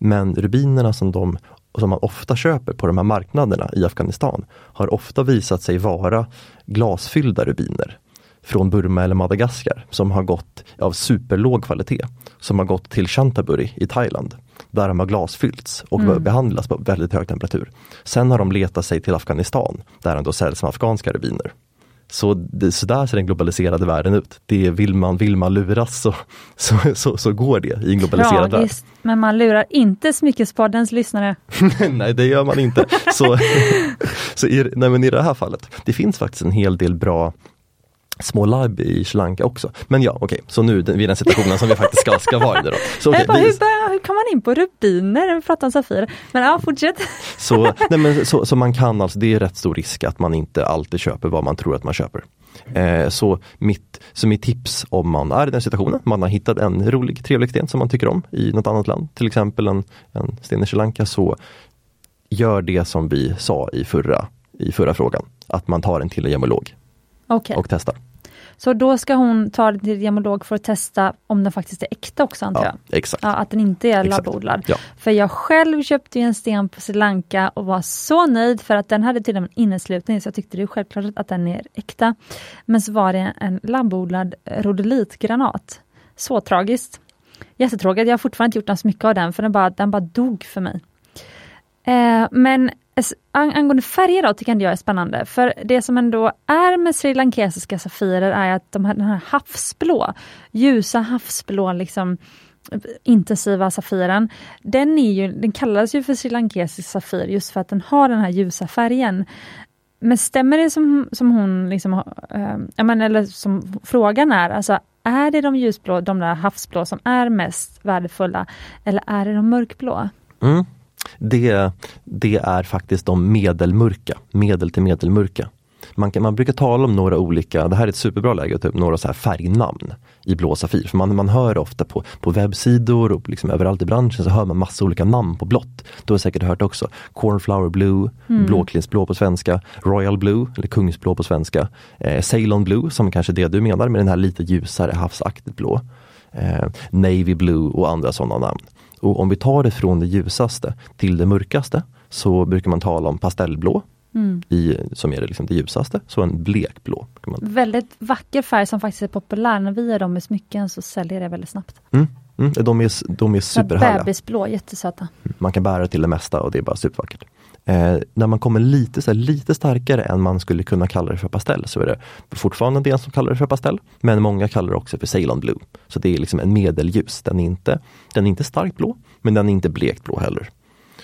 Men rubinerna som de som man ofta köper på de här marknaderna i Afghanistan har ofta visat sig vara glasfyllda rubiner från Burma eller Madagaskar som har gått av superlåg kvalitet. Som har gått till Chantaburi i Thailand där de har glasfyllts och mm. behandlats på väldigt hög temperatur. Sen har de letat sig till Afghanistan där de då säljs som afghanska rubiner. Så, det, så där ser den globaliserade världen ut. Det vill man, vill man luras så, så, så, så går det i en globaliserad Tragiskt, värld. Men man lurar inte Smyckespoddens lyssnare. nej det gör man inte. Så, så i, nej, men i det här fallet, det finns faktiskt en hel del bra små labb i Sri Lanka också. Men ja, okej, okay. så nu vid den situationen som vi faktiskt ska, ska vara i. Då. Så, okay, bara, hur, börjar, hur kom man in på rubiner när vi pratar om Safir? Men ja, fortsätt. Så, nej, men, så, så man kan alltså, det är rätt stor risk att man inte alltid köper vad man tror att man köper. Eh, så, mitt, så mitt tips om man är i den situationen, man har hittat en rolig, trevlig sten som man tycker om i något annat land, till exempel en, en sten i Sri Lanka, så gör det som vi sa i förra, i förra frågan, att man tar en till gemolog okay. och testar. Så då ska hon ta det till gemolog för att testa om den faktiskt är äkta också antar ja, jag? Exakt. Ja, att den inte är labbodlad. Ja. För jag själv köpte en sten på Sri Lanka och var så nöjd för att den hade till och med inneslutning så jag tyckte det är självklart att den är äkta. Men så var det en labbodlad rodolitgranat. Så tragiskt. Jättetråkigt, jag har fortfarande inte gjort något mycket av den för den bara, den bara dog för mig. Eh, men Alltså, angående färger då tycker jag är spännande. För det som ändå är med sri lankesiska safirer är att de här, den här havsblå, ljusa havsblå liksom intensiva safiren, den, är ju, den kallas ju för sri lankesisk safir just för att den har den här ljusa färgen. Men stämmer det som, som hon, liksom, eh, äh, menar, eller som frågan är, alltså är det de ljusblå, de där havsblå som är mest värdefulla eller är det de mörkblå? Mm det, det är faktiskt de medelmörka, medel till medelmörka. Man, kan, man brukar tala om några olika, det här är ett superbra läge, typ några så här färgnamn i blå Safir. För man, man hör ofta på, på webbsidor och liksom överallt i branschen så hör man massa olika namn på blått. Du har säkert hört också. Cornflower Blue, mm. blåklinsblå på svenska, Royal Blue eller Kungsblå på svenska. Eh, Ceylon Blue som kanske är det du menar med den här lite ljusare havsaktigt blå. Eh, Navy Blue och andra sådana namn. Och om vi tar det från det ljusaste till det mörkaste så brukar man tala om pastellblå Mm. I, som är det, liksom det ljusaste, så en blekblå. Man... Väldigt vacker färg som faktiskt är populär. När vi gör dem i smycken så säljer det väldigt snabbt. Mm. Mm. De är, de är superhärliga. Bebisblå, jättesöta. Man kan bära till det mesta och det är bara supervackert. Eh, när man kommer lite, så här, lite starkare än man skulle kunna kalla det för pastell så är det fortfarande en del som kallar det för pastell. Men många kallar det också för Ceylon Blue. Så det är liksom en medelljus. Den är inte, den är inte starkt blå, men den är inte blekt blå heller.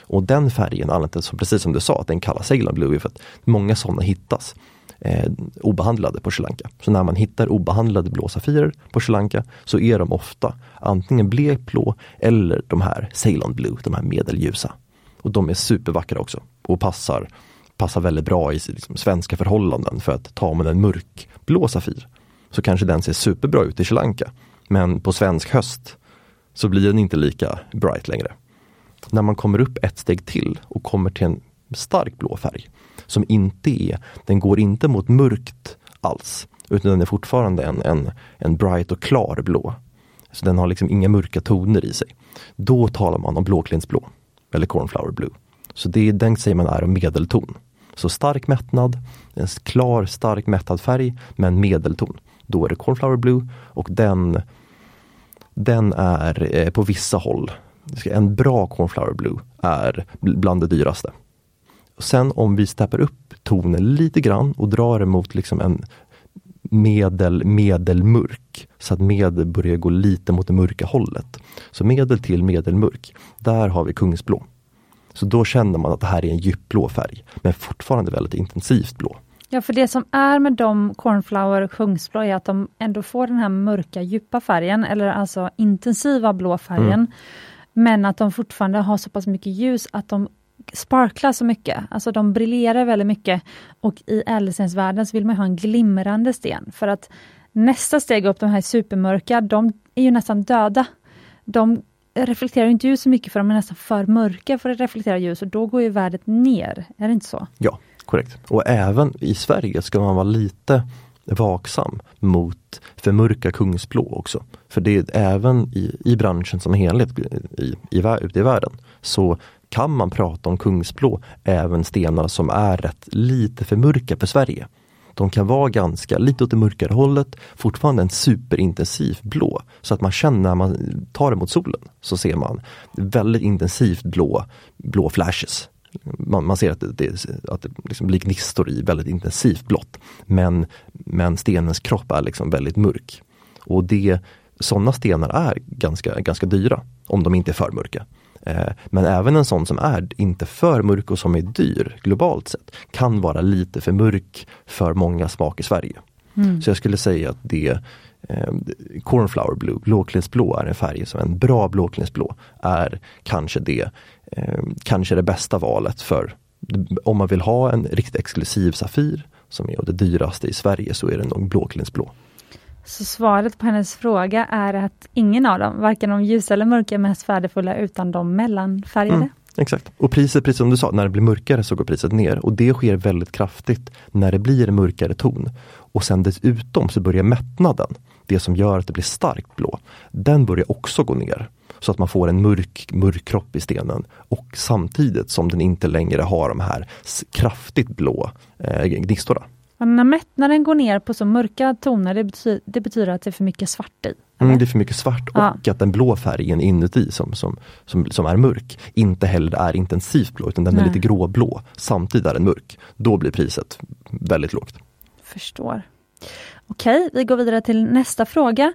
Och den färgen, precis som du sa, att den kallas Ceylon Blue är för att många sådana hittas eh, obehandlade på Sri Lanka. Så när man hittar obehandlade blå safirer på Sri Lanka så är de ofta antingen blekblå eller de här Ceylon Blue, de här medelljusa. Och de är supervackra också och passar, passar väldigt bra i liksom, svenska förhållanden för att tar man en mörkblå safir så kanske den ser superbra ut i Sri Lanka. Men på svensk höst så blir den inte lika bright längre när man kommer upp ett steg till och kommer till en stark blå färg som inte är, den går inte mot mörkt alls utan den är fortfarande en, en, en bright och klar blå. Så den har liksom inga mörka toner i sig. Då talar man om blåklintsblå eller cornflower blue. Så det, den säger man är en medelton. Så stark mättnad, en klar stark mättad färg men medelton. Då är det cornflower blue och den, den är eh, på vissa håll en bra cornflower blue är bland det dyraste. Sen om vi steppar upp tonen lite grann och drar emot liksom en medel, medelmörk. Så att medel börjar gå lite mot det mörka hållet. Så medel till medelmörk, där har vi kungsblå. Så då känner man att det här är en djupblå färg, men fortfarande väldigt intensivt blå. Ja, för det som är med de cornflower och kungsblå är att de ändå får den här mörka djupa färgen, eller alltså intensiva blå färgen. Mm. Men att de fortfarande har så pass mycket ljus att de sparklar så mycket, alltså de briljerar väldigt mycket. Och i ädelstensvärlden så vill man ha en glimrande sten, för att nästa steg upp, de här supermörka, de är ju nästan döda. De reflekterar inte ljus så mycket för de är nästan för mörka för att reflektera ljus och då går ju värdet ner, är det inte så? Ja, korrekt. Och även i Sverige ska man vara lite vaksam mot för mörka kungsblå också. För det är även i, i branschen som helhet i, i, ute i världen så kan man prata om kungsblå även stenar som är rätt lite för mörka för Sverige. De kan vara ganska lite åt det mörkare hållet, fortfarande en superintensiv blå. Så att man känner när man tar emot solen så ser man väldigt intensivt blå, blå flashes man, man, ser att det, det, att det liksom blir gnistor i väldigt intensivt blått. Men, men stenens kropp är liksom väldigt mörk. Och det, sådana stenar är ganska, ganska dyra om de inte är för mörka. Eh, men även en sån som är inte för mörk och som är dyr globalt sett kan vara lite för mörk för många smak i Sverige. Mm. Så jag skulle säga att det eh, Cornflower Blue, blåklinsblå är en färg som en bra blåklinsblå är kanske det eh, kanske det bästa valet för om man vill ha en riktigt exklusiv Safir som är det dyraste i Sverige så är det nog blåklinsblå. Så svaret på hennes fråga är att ingen av dem, varken de ljusa eller mörka, är mest värdefulla utan de mellanfärgade? Mm, exakt. Och priset, precis som du sa, när det blir mörkare så går priset ner och det sker väldigt kraftigt när det blir en mörkare ton. Och sen dessutom så börjar mättnaden, det som gör att det blir starkt blå, den börjar också gå ner. Så att man får en mörk, mörk kropp i stenen och samtidigt som den inte längre har de här kraftigt blå eh, gnistorna när mättnaden går ner på så mörka toner, det betyder, det betyder att det är för mycket svart i? Mm, det är för mycket svart och ja. att den blå färgen inuti som, som, som, som är mörk inte heller är intensivt blå utan den Nej. är lite gråblå. Samtidigt är den mörk. Då blir priset väldigt lågt. Förstår. Okej, vi går vidare till nästa fråga.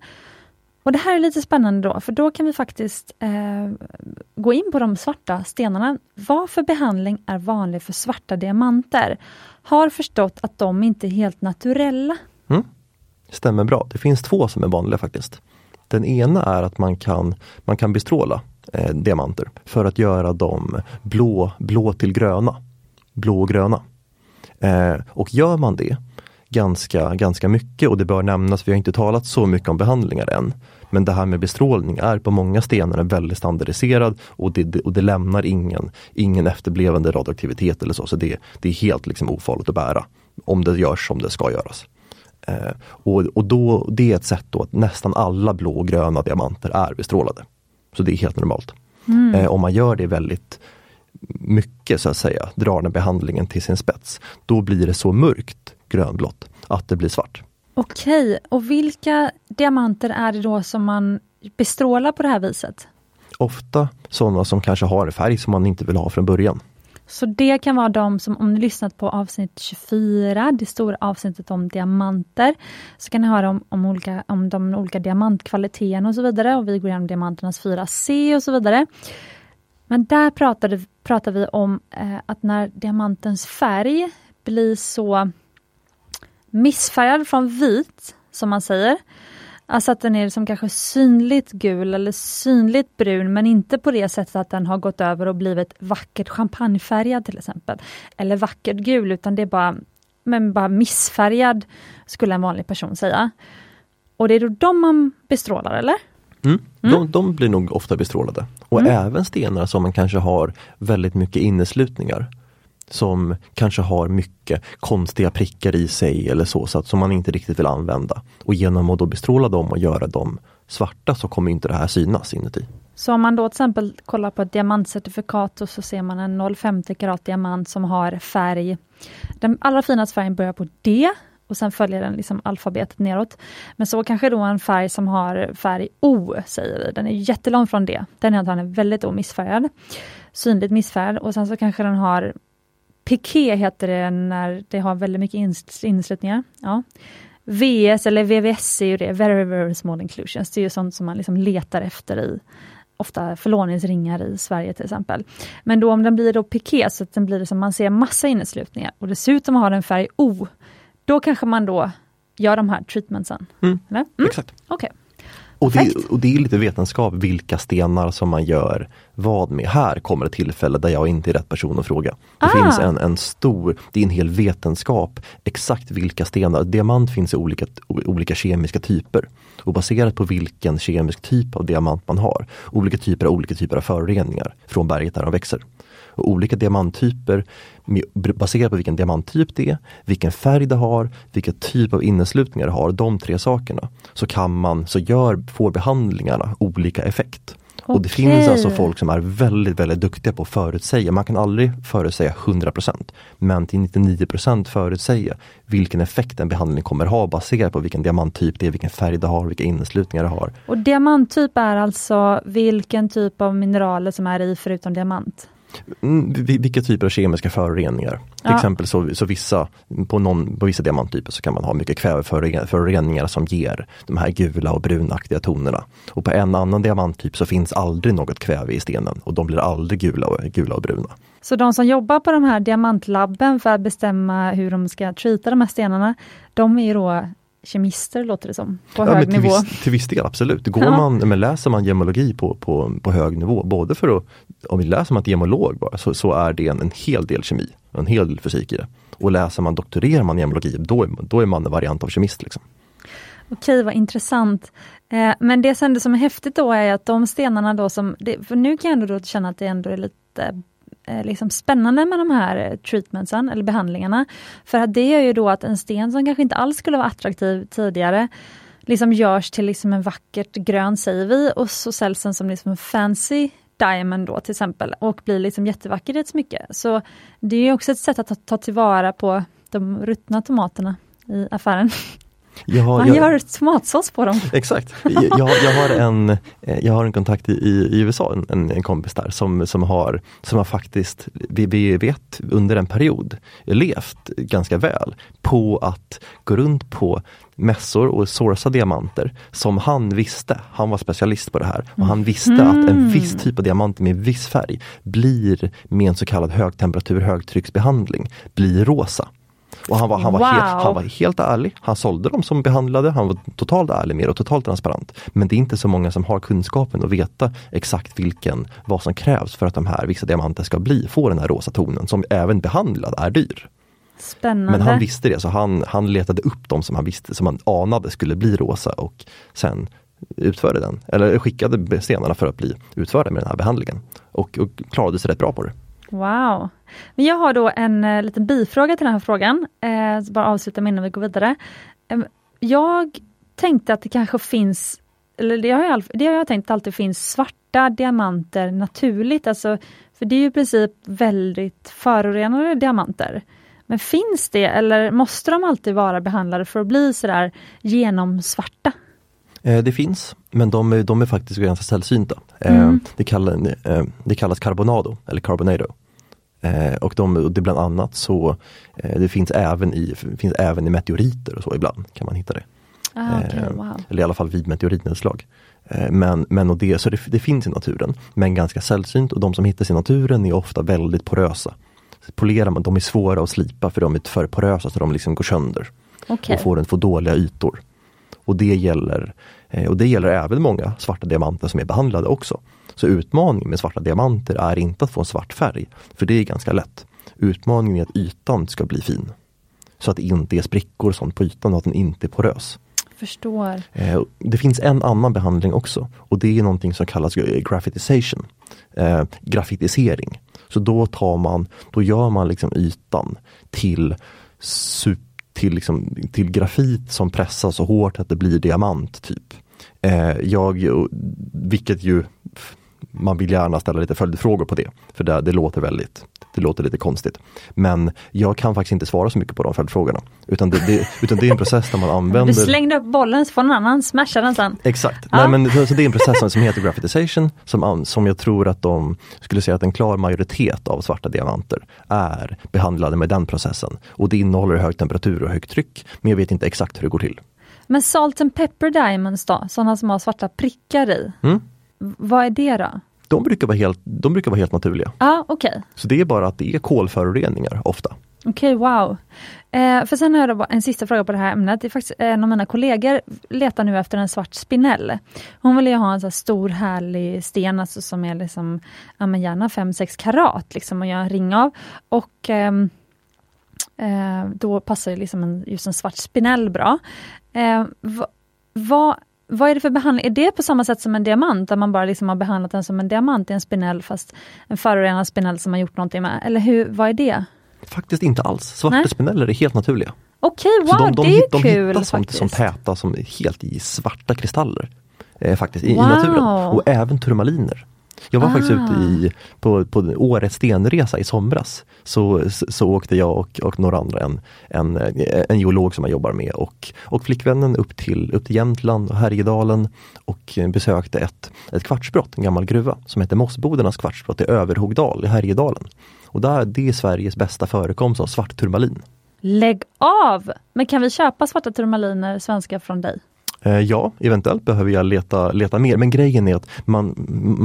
Och Det här är lite spännande då, för då kan vi faktiskt eh, gå in på de svarta stenarna. Vad för behandling är vanlig för svarta diamanter? Har förstått att de inte är helt naturella. Mm. Stämmer bra. Det finns två som är vanliga faktiskt. Den ena är att man kan, man kan bestråla eh, diamanter för att göra dem blå, blå till gröna. Blå och gröna. Eh, och gör man det ganska, ganska mycket och det bör nämnas, vi har inte talat så mycket om behandlingar än. Men det här med bestrålning är på många stenar väldigt standardiserad och det, och det lämnar ingen, ingen efterblivande radioaktivitet eller så. Så det, det är helt liksom ofarligt att bära om det görs som det ska göras. Eh, och och då, det är ett sätt då att nästan alla blå och gröna diamanter är bestrålade. Så det är helt normalt. Mm. Eh, om man gör det väldigt mycket så att säga, drar den behandlingen till sin spets, då blir det så mörkt grönblått att det blir svart. Okej, och vilka diamanter är det då som man bestrålar på det här viset? Ofta sådana som kanske har en färg som man inte vill ha från början. Så det kan vara de som, om ni lyssnat på avsnitt 24, det stora avsnittet om diamanter, så kan ni höra om, om, olika, om de olika diamantkvaliteterna och så vidare. Och vi går igenom diamanternas 4C och så vidare. Men där pratade, pratade vi om eh, att när diamantens färg blir så missfärgad från vit, som man säger, Alltså att den är liksom kanske synligt gul eller synligt brun men inte på det sättet att den har gått över och blivit vackert champagnefärgad till exempel. Eller vackert gul utan det är bara, men bara missfärgad skulle en vanlig person säga. Och det är då de man bestrålar eller? Mm. Mm. De, de, blir nog ofta bestrålade. Och mm. även stenar som man kanske har väldigt mycket inneslutningar som kanske har mycket konstiga prickar i sig eller så, så att, som man inte riktigt vill använda. Och genom att då bestråla dem och göra dem svarta så kommer inte det här synas inuti. Så om man då till exempel kollar på ett diamantcertifikat och så ser man en 0,50 karat diamant som har färg. Den allra finaste färgen börjar på D och sen följer den liksom alfabetet neråt. Men så kanske då en färg som har färg O, säger vi. Den är jättelång från D. Den är antagligen väldigt omissfärgad. Synligt missfärgad och sen så kanske den har Piké heter det när det har väldigt mycket inslutningar. Ja. VS eller VVS är ju det, Very Very Small Inclusions. Det är ju sånt som man liksom letar efter i ofta förlåningsringar i Sverige till exempel. Men då om den blir då piké så att den blir som man ser massa inneslutningar och dessutom har den färg O, då kanske man då gör de här treatmentsen. Mm. Mm? Exakt. Okay. Och det, och det, är lite vetenskap vilka stenar som man gör vad med. Här kommer ett tillfälle där jag inte är rätt person att fråga. Det ah. finns en, en stor, det är en hel vetenskap exakt vilka stenar. Diamant finns i olika, olika kemiska typer. Och baserat på vilken kemisk typ av diamant man har, olika typer av olika typer av föroreningar från berget där de växer. Och olika diamanttyper, baserat på vilken diamanttyp det är, vilken färg det har, vilken typ av inneslutningar det har, de tre sakerna, så kan man, så gör, får behandlingarna olika effekt. Okay. Och det finns alltså folk som är väldigt, väldigt duktiga på att förutsäga. Man kan aldrig förutsäga 100% men till 99% förutsäga vilken effekt en behandling kommer ha baserat på vilken diamanttyp det är, vilken färg det har, vilka inneslutningar det har. Och diamanttyp är alltså vilken typ av mineraler som är i förutom diamant? Mm, vilka typer av kemiska föroreningar. Till ja. exempel så, så vissa, på, någon, på vissa diamanttyper så kan man ha mycket kväveföroreningar som ger de här gula och brunaktiga tonerna. Och på en annan diamanttyp så finns aldrig något kväve i stenen och de blir aldrig gula och, gula och bruna. Så de som jobbar på de här diamantlabben för att bestämma hur de ska treata de här stenarna, de är då kemister låter det som, på ja, hög till nivå. Viss, till viss del absolut. Går ja. man, men läser man gemologi på, på, på hög nivå, både för att, om vi läser man gemolog bara, så, så är det en, en hel del kemi, en hel del fysik i det. Och läser man, doktorerar man gemologi, då, då är man en variant av kemist. Liksom. Okej, vad intressant. Eh, men det som är häftigt då är att de stenarna då som, det, för nu kan jag ändå känna att det ändå är lite Eh, liksom spännande med de här eh, treatmentsen eller behandlingarna. För att det gör ju då att en sten som kanske inte alls skulle vara attraktiv tidigare liksom görs till liksom en vackert grön säger vi och så säljs den som liksom en fancy diamond då till exempel och blir liksom jättevacker i ett smycke. Så det är också ett sätt att ta, ta tillvara på de ruttna tomaterna i affären. Jag har, Man gör tomatsås på dem. Exakt. Jag, jag, har, en, eh, jag har en kontakt i, i USA, en, en kompis där som, som, har, som har faktiskt, vi, vi vet under en period, levt ganska väl på att gå runt på mässor och sourca diamanter som han visste, han var specialist på det här, och han visste mm. att en viss typ av diamant med viss färg blir med en så kallad högtemperatur högtrycksbehandling, blir rosa. Och han var, han, var wow. helt, han var helt ärlig. Han sålde dem som behandlade, han var totalt ärlig med och totalt transparent. Men det är inte så många som har kunskapen att veta exakt vilken, vad som krävs för att de här vissa diamanter ska bli, få den här rosa tonen som även behandlad är dyr. Spännande. Men han visste det så han, han letade upp dem som han visste, som han anade skulle bli rosa och sen utförde den, eller skickade stenarna för att bli utförda med den här behandlingen. Och, och klarade sig rätt bra på det. Wow! Men jag har då en uh, liten bifråga till den här frågan, uh, bara avsluta med innan vi går vidare. Um, jag tänkte att det kanske finns, eller det har jag, det har jag tänkt alltid finns svarta diamanter naturligt, alltså, för det är ju i princip väldigt förorenade diamanter. Men finns det eller måste de alltid vara behandlade för att bli sådär genomsvarta? Eh, det finns, men de är, de är faktiskt ganska sällsynta. Eh, mm. Det, kallas, eh, det kallas carbonado eller carbonado. Och de, det bland annat så det finns även, i, finns även i meteoriter och så ibland kan man hitta det. Ah, okay, wow. Eller i alla fall vid meteoritnedslag. Men, men och det, så det, det, finns i naturen, men ganska sällsynt och de som hittas i naturen är ofta väldigt porösa. Polerar man, de är svåra att slipa för de är för porösa så de liksom går sönder. Okay. Och får, en, får dåliga ytor. Och det gäller, eh, och det gäller även många svarta diamanter som är behandlade också. Så utmaningen med svarta diamanter är inte att få en svart färg, för det är ganska lätt. Utmaningen är att ytan ska bli fin. Så att det inte är sprickor och sånt på ytan och att den inte är porös. Förstår. Eh, det finns en annan behandling också och det är någonting som kallas graphitization. Eh, graffitisering. Så då tar man, då gör man liksom ytan till till, liksom, till grafit som pressas så hårt att det blir diamant. typ. Eh, jag, vilket ju man vill gärna ställa lite följdfrågor på det, för det, det, låter väldigt det låter lite konstigt. Men jag kan faktiskt inte svara så mycket på de följdfrågorna. Utan det, det, utan det är en process där man använder... Du slängde upp bollen så får någon annan smasha den sen. Exakt, ja. Nej, men, så det är en process som heter graphitization som, som jag tror att de skulle säga att en klar majoritet av svarta diamanter är behandlade med den processen. Och det innehåller hög temperatur och högt tryck, men jag vet inte exakt hur det går till. Men salt and pepper diamonds då, sådana som har svarta prickar i? Mm. Vad är det då? De brukar vara helt, de brukar vara helt naturliga. ah, okay. Så det är bara att det är kolföroreningar ofta. Okej, okay, wow. Eh, för sen har jag en sista fråga på det här ämnet. Det är faktiskt en av mina kollegor letar nu efter en svart spinell. Hon vill ju ha en så stor härlig sten alltså som är liksom, ja men gärna 5-6 karat liksom, och göra en ring av. Och eh, eh, då passar liksom en, just en svart spinell bra. Eh, vad vad är det för behandling? Är det på samma sätt som en diamant, där man bara liksom har behandlat den som en diamant i en spinell, fast en förorenad spinell som man gjort någonting med? Eller hur, vad är det? Faktiskt inte alls. Svarta Nej. spineller är helt naturliga. Okej, wow, de, de, det är de, kul! De hittas som, som täta, som helt i svarta kristaller. Eh, faktiskt, i, wow. i naturen. Och även turmaliner. Jag var ah. faktiskt ute i, ah. på, på årets stenresa i somras. Så, så åkte jag och, och några andra, en, en, en geolog som jag jobbar med och, och flickvännen upp till, upp till Jämtland och Härjedalen och besökte ett, ett kvartsbrott, en gammal gruva som heter Mossbodarnas kvartsbrott i Överhogdal i Härjedalen. Och där, det är Sveriges bästa förekomst av svart turmalin. Lägg av! Men kan vi köpa svarta turmaliner svenska från dig? Eh, ja, eventuellt behöver jag leta, leta mer, men grejen är att man,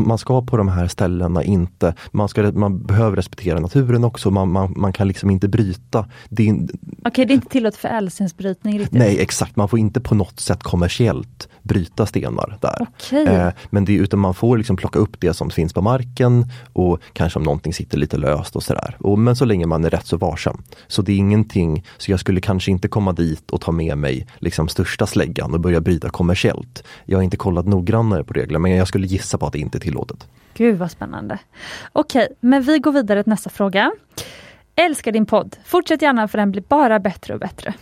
man ska på de här ställena inte, man, ska, man behöver respektera naturen också, man, man, man kan liksom inte bryta. Okej, okay, det är inte tillåtet för ädelstensbrytning? Riktigt. Nej, exakt, man får inte på något sätt kommersiellt bryta stenar där. Okay. Eh, men det, utan man får liksom plocka upp det som finns på marken och kanske om någonting sitter lite löst och sådär. Och, men så länge man är rätt så varsam. Så det är ingenting, så jag skulle kanske inte komma dit och ta med mig liksom största släggan och börja bryta kommersiellt. Jag har inte kollat noggrannare på reglerna men jag skulle gissa på att det inte är tillåtet. Gud vad spännande. Okej, men vi går vidare till nästa fråga. Älskar din podd. Fortsätt gärna för den blir bara bättre och bättre.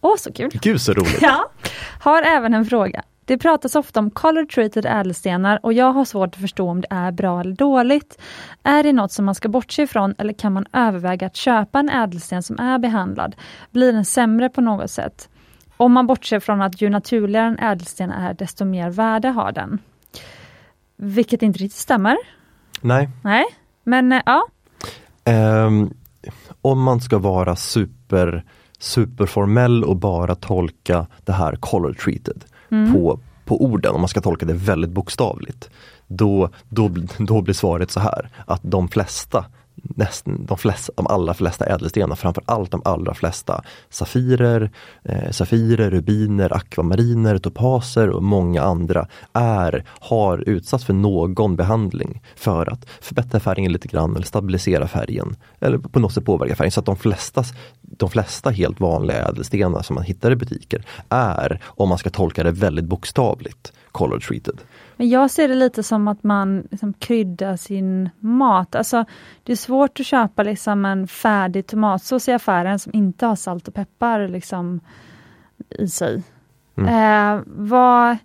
Åh, så kul! Gud så roligt! Ja. Har även en fråga. Det pratas ofta om color treated ädelstenar och jag har svårt att förstå om det är bra eller dåligt. Är det något som man ska bortse ifrån eller kan man överväga att köpa en ädelsten som är behandlad? Blir den sämre på något sätt? Om man bortser från att ju naturligare en ädelsten är, desto mer värde har den. Vilket inte riktigt stämmer. Nej. Nej, men eh, ja. Um, om man ska vara super superformell och bara tolka det här color treated mm. på, på orden, om man ska tolka det väldigt bokstavligt. Då, då, då blir svaret så här att de flesta nästan de, flesta, de allra flesta ädelstenar, framförallt de allra flesta safirer, eh, safirer, rubiner, akvamariner, topaser och många andra är, har utsatts för någon behandling för att förbättra färgen lite grann eller stabilisera färgen eller på något sätt påverka färgen. Så att de flesta, de flesta helt vanliga ädelstenar som man hittar i butiker är, om man ska tolka det väldigt bokstavligt, color treated. Men jag ser det lite som att man liksom kryddar sin mat. Alltså, det är svårt att köpa liksom en färdig tomatsås i affären som inte har salt och peppar liksom, i sig. Mm. Eh, vad,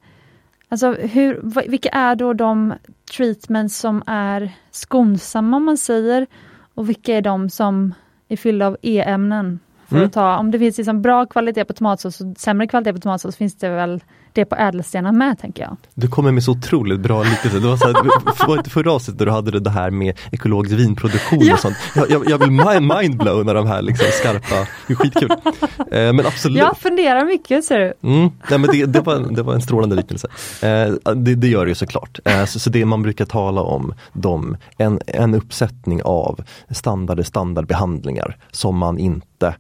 alltså, hur, vilka är då de treatments som är skonsamma om man säger och vilka är de som är fyllda av E-ämnen? För mm. att ta, om det finns liksom bra kvalitet på tomatsås och sämre kvalitet på tomatsås finns det väl det på ädelstenar med tänker jag. Du kommer med så otroligt bra liknelse. Det var, så här, var inte förra avsnittet du hade det här med ekologisk vinproduktion ja. och sånt. Jag, jag, jag blir mindblown när de här liksom skarpa, det är skitkul. Eh, men absolut. Jag funderar mycket ser du. Mm, nej, men det, det, var, det var en strålande liknelse. Eh, det, det, gör det ju såklart. Eh, så, så det man brukar tala om, de, en, en uppsättning av standard standardbehandlingar som man inte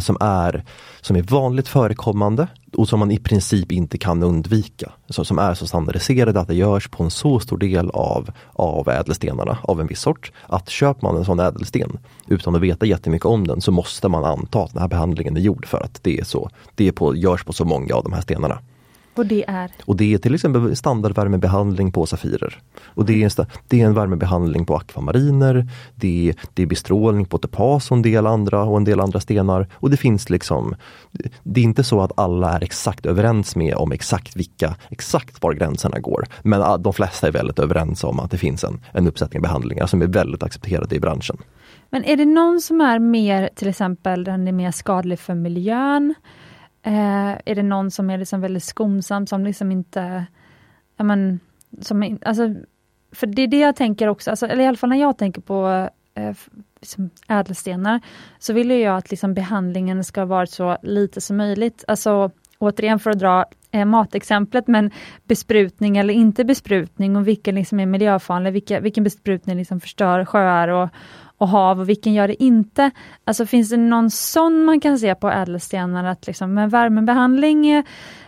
som, är, som är vanligt förekommande och som man i princip inte kan undvika. Så, som är så standardiserade att det görs på en så stor del av, av ädelstenarna av en viss sort. Att köper man en sån ädelsten utan att veta jättemycket om den så måste man anta att den här behandlingen är gjord för att det är så. Det är på, görs på så många av de här stenarna. Och det är? Och det är till exempel standardvärmebehandling på Safirer. Och det är, en, det är en värmebehandling på akvamariner, det är, det är bestrålning på topas och en del andra och en del andra stenar. Och det finns liksom, det är inte så att alla är exakt överens med om exakt vilka, exakt var gränserna går. Men de flesta är väldigt överens om att det finns en, en uppsättning behandlingar som är väldigt accepterade i branschen. Men är det någon som är mer, till exempel den är mer skadlig för miljön? Eh, är det någon som är liksom väldigt skonsam, som liksom inte... Ja, men, som, alltså, för det är det jag tänker också, alltså, eller i alla fall när jag tänker på eh, liksom ädelstenar, så vill jag att liksom behandlingen ska vara så lite som möjligt. Alltså återigen för att dra eh, matexemplet, men besprutning eller inte besprutning och vilken liksom är miljöfarlig, vilka, vilken besprutning liksom förstör sjöar och, och hav och vilken gör det inte? Alltså finns det någon sån man kan se på ädelstenar att liksom, med värmebehandling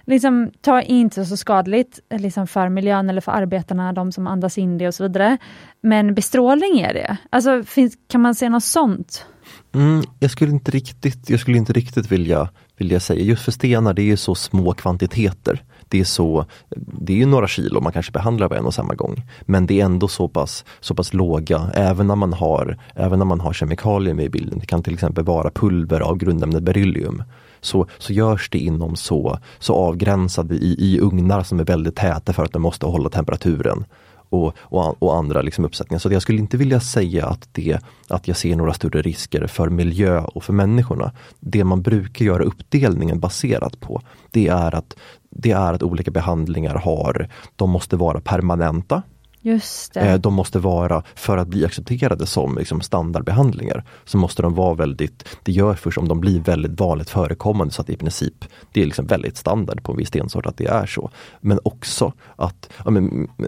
liksom, tar inte så skadligt liksom för miljön eller för arbetarna, de som andas in det och så vidare. Men bestrålning är det. Alltså finns, kan man se något sånt? Mm, jag skulle inte riktigt, jag skulle inte riktigt vilja, vilja säga, just för stenar det är så små kvantiteter det är så, det är ju några kilo man kanske behandlar på en och samma gång. Men det är ändå så pass, så pass låga, även när man har, även när man har kemikalier med i bilden. Det kan till exempel vara pulver av grundämnet beryllium. Så, så görs det inom så, så avgränsade i, i ugnar som är väldigt täta för att de måste hålla temperaturen och, och, och, andra liksom uppsättningar. Så jag skulle inte vilja säga att, det, att jag ser några större risker för miljö och för människorna. Det man brukar göra uppdelningen baserat på, det är att, det är att olika behandlingar har, de måste vara permanenta. Just det. Eh, de måste vara, för att bli accepterade som liksom standardbehandlingar, så måste de vara väldigt, det gör först om de blir väldigt vanligt förekommande så att i princip, det är liksom väldigt standard på en viss stensort att det är så. Men också att,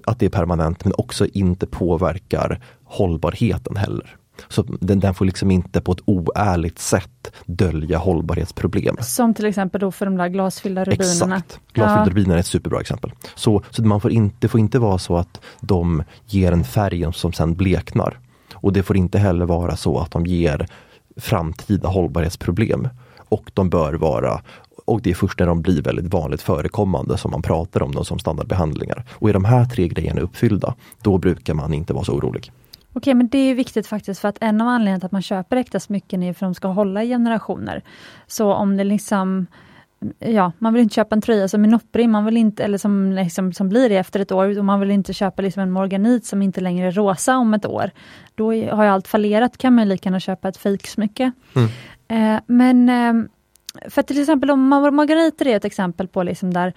att det är permanent men också inte påverkar hållbarheten heller. Så den, den, får liksom inte på ett oärligt sätt dölja hållbarhetsproblem. Som till exempel då för de där glasfyllda rubinerna. Exakt, glasfyllda ja. rubiner är ett superbra exempel. Så, så man får inte, det får inte vara så att de ger en färg som sen bleknar. Och det får inte heller vara så att de ger framtida hållbarhetsproblem. Och de bör vara och det är först när de blir väldigt vanligt förekommande som man pratar om dem som standardbehandlingar. Och är de här tre grejerna uppfyllda, då brukar man inte vara så orolig. Okej, men det är viktigt faktiskt för att en av anledningarna till att man köper äkta smycken är för att de ska hålla i generationer. Så om det liksom Ja, man vill inte köpa en tröja som är nopprig, man vill inte, eller som, liksom, som blir det efter ett år, och man vill inte köpa liksom en morganit som inte längre är rosa om ett år. Då har ju allt fallerat, kan man lika gärna köpa ett fejksmycke. Mm. Eh, men eh, för till exempel om margariter är ett exempel på liksom där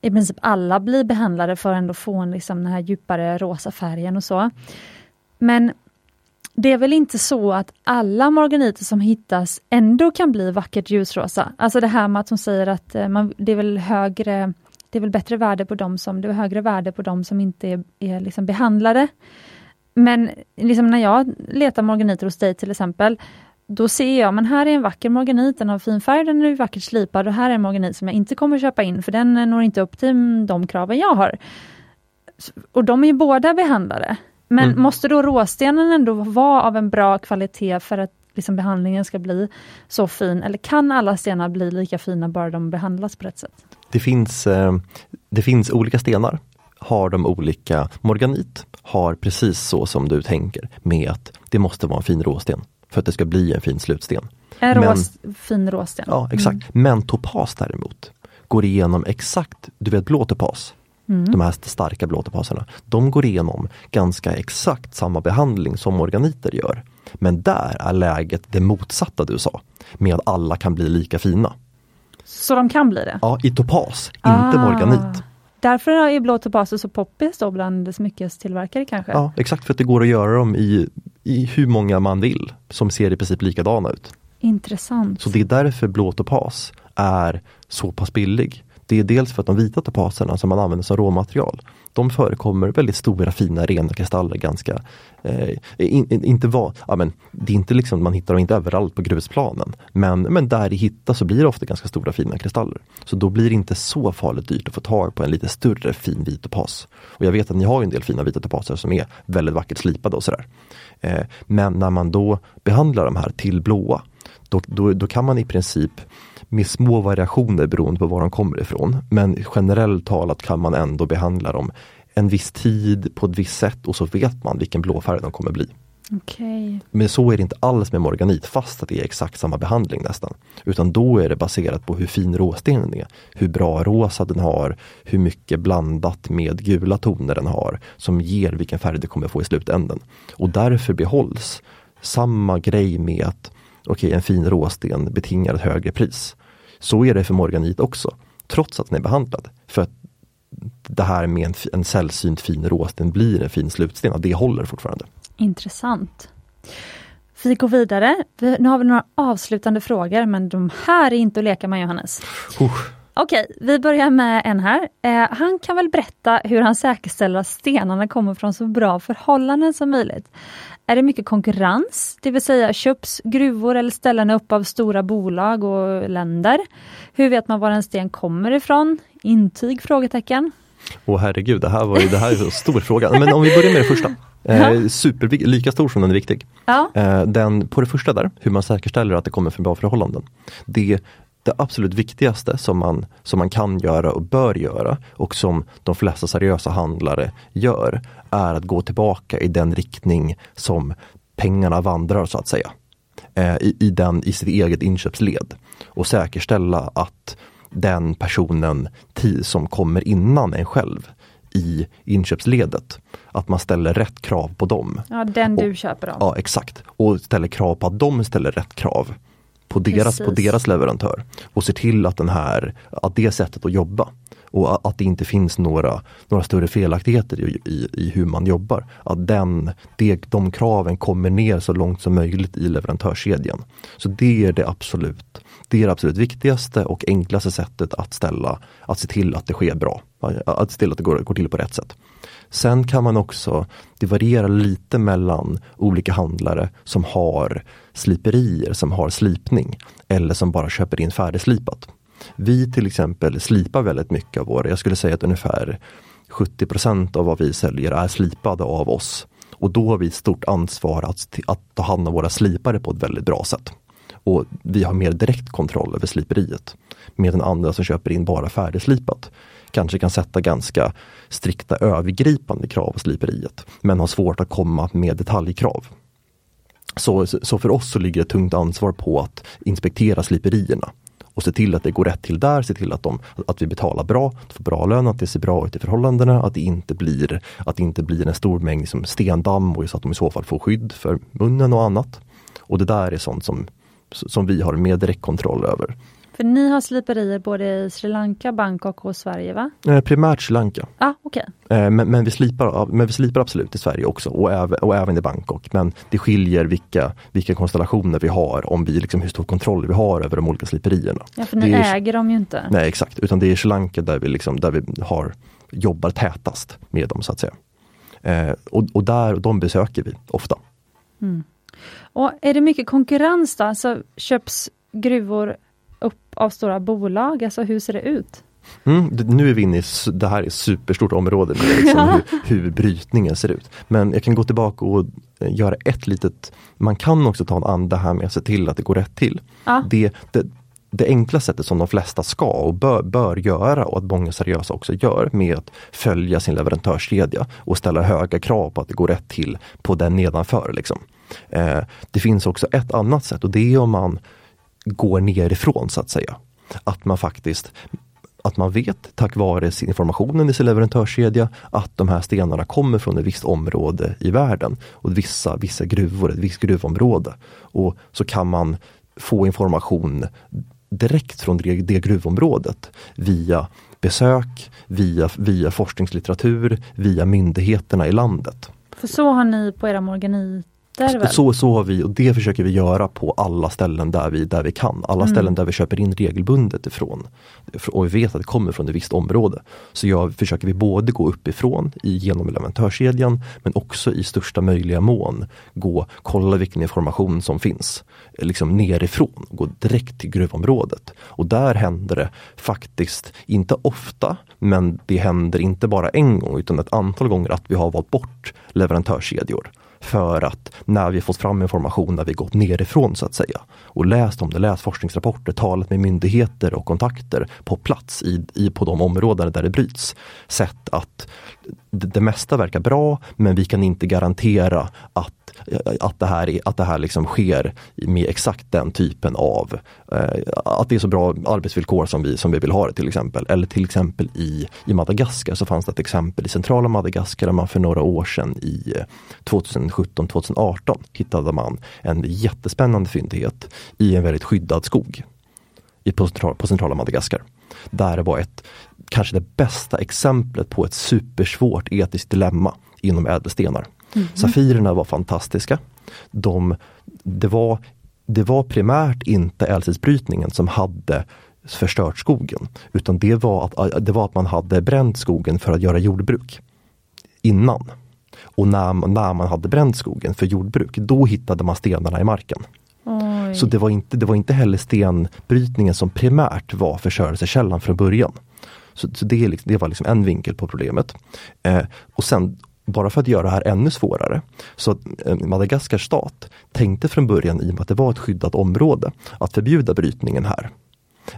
i princip alla blir behandlade för att ändå få en, liksom, den här djupare rosa färgen och så. Men det är väl inte så att alla morganiter som hittas ändå kan bli vackert ljusrosa? Alltså det här med att hon säger att eh, man, det är väl högre det är väl bättre värde på dem som, det är högre värde på dem som inte är, är liksom behandlade. Men liksom när jag letar morganiter hos dig till exempel, då ser jag, men här är en vacker morganit, den har fin färg, den är vackert slipad och här är en morganit som jag inte kommer köpa in för den når inte upp till de kraven jag har. Och de är ju båda behandlade. Men mm. måste då råstenen ändå vara av en bra kvalitet för att liksom behandlingen ska bli så fin? Eller kan alla stenar bli lika fina bara de behandlas på rätt sätt? Det finns, eh, det finns olika stenar. Har de olika morganit, har precis så som du tänker med att det måste vara en fin råsten för att det ska bli en fin slutsten. En rås, fin råsten. Ja exakt. Mm. Men topas däremot går igenom exakt, du vet blå topas, mm. de här starka blå topaserna, de går igenom ganska exakt samma behandling som organiter gör. Men där är läget det motsatta du sa, med att alla kan bli lika fina. Så de kan bli det? Ja, i topas, ah. inte morganit. Därför är blå topaser så poppis då bland smyckestillverkare kanske? Ja, exakt för att det går att göra dem i, i hur många man vill som ser i princip likadana ut. Intressant. Så det är därför blå topas är så pass billig. Det är dels för att de vita topaserna som man använder som råmaterial, de förekommer väldigt stora fina rena kristaller ganska, eh, in, inte va, ja, men det är inte liksom, man hittar dem inte överallt på grusplanen. Men, men där det hittas så blir det ofta ganska stora fina kristaller. Så då blir det inte så farligt dyrt att få tag på en lite större fin vit topas. Och jag vet att ni har en del fina vita topaser som är väldigt vackert slipade och sådär. Eh, men när man då behandlar de här till blåa, då, då, då kan man i princip med små variationer beroende på var de kommer ifrån. Men generellt talat kan man ändå behandla dem en viss tid på ett visst sätt och så vet man vilken blåfärg de kommer bli. Okay. Men så är det inte alls med morganit fast att det är exakt samma behandling nästan. Utan då är det baserat på hur fin råstenen är. Hur bra rosa den har, hur mycket blandat med gula toner den har som ger vilken färg det kommer få i slutändan. Och därför behålls samma grej med att okej, okay, en fin råsten betingar ett högre pris. Så är det för morganit också, trots att den är behandlad. För att det här med en, en sällsynt fin råsten blir en fin slutsten, det håller fortfarande. Intressant. Vi går vidare. Vi, nu har vi några avslutande frågor, men de här är inte att leka med Johannes. Uh. Okej, vi börjar med en här. Eh, han kan väl berätta hur han säkerställer att stenarna kommer från så bra förhållanden som möjligt. Är det mycket konkurrens, det vill säga köps gruvor eller ställen upp av stora bolag och länder? Hur vet man var en sten kommer ifrån? Intyg? Frågetecken. Åh herregud, det här, var ju, det här är en stor fråga. Men om vi börjar med det första. Eh, super, lika stor som den är viktig. Ja. Eh, den, på det första där, hur man säkerställer att det kommer från bra förhållanden. Det, det absolut viktigaste som man, som man kan göra och bör göra och som de flesta seriösa handlare gör är att gå tillbaka i den riktning som pengarna vandrar så att säga. Eh, i, i, den, I sitt eget inköpsled och säkerställa att den personen som kommer innan en själv i inköpsledet. Att man ställer rätt krav på dem. Ja, den du och, köper av. Ja, exakt. Och ställer krav på att de ställer rätt krav på deras, på deras leverantör. Och ser till att, den här, att det sättet att jobba och att det inte finns några, några större felaktigheter i, i, i hur man jobbar. Att den, det, de kraven kommer ner så långt som möjligt i leverantörskedjan. Så det är det absolut det är det absolut viktigaste och enklaste sättet att ställa, att se till att det sker bra. Att se till att det går, går till på rätt sätt. Sen kan man också, det varierar lite mellan olika handlare som har sliperier, som har slipning eller som bara köper in färdigslipat. Vi till exempel slipar väldigt mycket av våra, jag skulle säga att ungefär 70% av vad vi säljer är slipade av oss. Och då har vi stort ansvar att, att ta hand om våra slipare på ett väldigt bra sätt. Och vi har mer direkt kontroll över sliperiet. Medan andra som köper in bara färdigslipat kanske kan sätta ganska strikta övergripande krav på sliperiet. Men har svårt att komma med detaljkrav. Så, så för oss så ligger ett tungt ansvar på att inspektera sliperierna och se till att det går rätt till där, se till att, de, att vi betalar bra, får bra lön, att det ser bra ut i förhållandena, att det inte blir, att det inte blir en stor mängd liksom stendamm och så att de i så fall får skydd för munnen och annat. Och det där är sånt som, som vi har mer direktkontroll över. För ni har sliperier både i Sri Lanka, Bangkok och Sverige va? Eh, primärt Sri Lanka. Ah, okay. Eh, men, men, vi slipar, men vi slipar absolut i Sverige också och, även, och även i Bangkok. Men det skiljer vilka, vilka konstellationer vi har om vi liksom hur stor kontroll vi har över de olika sliperierna. Ja för ni är, äger dem ju inte. Nej exakt, utan det är Sri Lanka där vi, liksom, där vi har, jobbar tätast med dem så att säga. Eh, och, och där, de besöker vi ofta. Mm. Och Är det mycket konkurrens då? Alltså, köps gruvor upp av stora bolag? Alltså hur ser det ut? Mm, nu är vi inne i det här är superstort område med liksom hur, hur brytningen ser ut. Men jag kan gå tillbaka och eh, göra ett litet, man kan också ta en anda här med att se till att det går rätt till. Ja. Det, det, det enkla sättet som de flesta ska och bör, bör, göra och att många seriösa också gör med att följa sin leverantörskedja och ställa höga krav på att det går rätt till på den nedanför. Liksom. Eh, det finns också ett annat sätt och det är om man går nerifrån så att säga. Att man faktiskt att man vet tack vare informationen i sin leverantörskedja att de här stenarna kommer från ett visst område i världen och vissa, vissa gruvor, ett visst gruvområde. Och så kan man få information direkt från det, det gruvområdet via besök, via, via forskningslitteratur, via myndigheterna i landet. För så har ni på era morganit så, så har vi och det försöker vi göra på alla ställen där vi, där vi kan. Alla mm. ställen där vi köper in regelbundet ifrån. Och vi vet att det kommer från ett visst område. Så jag, försöker vi både gå uppifrån i, genom leverantörskedjan men också i största möjliga mån gå, kolla vilken information som finns. Liksom nerifrån, gå direkt till gruvområdet. Och där händer det faktiskt, inte ofta, men det händer inte bara en gång utan ett antal gånger att vi har valt bort leverantörskedjor för att när vi fått fram information när vi gått nerifrån så att säga och läst om det, läst forskningsrapporter, talat med myndigheter och kontakter på plats i, i på de områden där det bryts. Sett att det, det mesta verkar bra men vi kan inte garantera att att det här, att det här liksom sker med exakt den typen av, eh, att det är så bra arbetsvillkor som vi, som vi vill ha det till exempel. Eller till exempel i, i Madagaskar så fanns det ett exempel i centrala Madagaskar där man för några år sedan i eh, 2017-2018 hittade man en jättespännande fyndighet i en väldigt skyddad skog i, på, central, på centrala Madagaskar. Där det var ett, kanske det bästa exemplet på ett supersvårt etiskt dilemma inom ädelstenar. Mm. Safirerna var fantastiska. De, det, var, det var primärt inte ädelstensbrytningen som hade förstört skogen. Utan det var, att, det var att man hade bränt skogen för att göra jordbruk. Innan. Och när, när man hade bränt skogen för jordbruk, då hittade man stenarna i marken. Oj. Så det var, inte, det var inte heller stenbrytningen som primärt var förstörelsekällan från början. Så, så det, liksom, det, var liksom en vinkel på problemet. Eh, och sen bara för att göra det här ännu svårare. Så att eh, Madagaskars stat tänkte från början, i och med att det var ett skyddat område, att förbjuda brytningen här.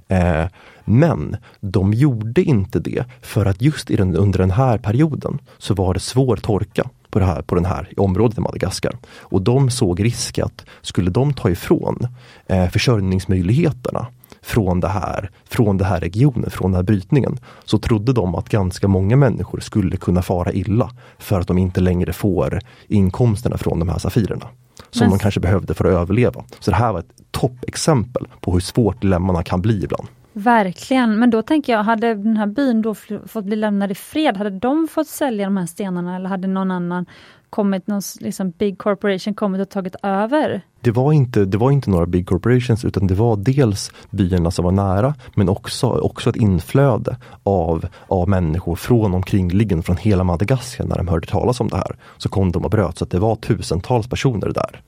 Eh, men de gjorde inte det för att just i den, under den här perioden så var det svår torka på det här, på den här området i Madagaskar. Och de såg risk att skulle de ta ifrån eh, försörjningsmöjligheterna från det här, från den här regionen, från den här brytningen, så trodde de att ganska många människor skulle kunna fara illa för att de inte längre får inkomsterna från de här Safirerna. Som Men... de kanske behövde för att överleva. Så det här var ett toppexempel på hur svårt dilemmana kan bli ibland. Verkligen, men då tänker jag, hade den här byn då fått bli lämnad i fred, hade de fått sälja de här stenarna eller hade någon annan kommit, någon liksom big corporation kommit och tagit över? Det var, inte, det var inte några big corporations utan det var dels byarna som var nära men också, också ett inflöde av, av människor från omkringliggande, från hela Madagaskar när de hörde talas om det här. Så kom de och bröt så att det var tusentals personer där.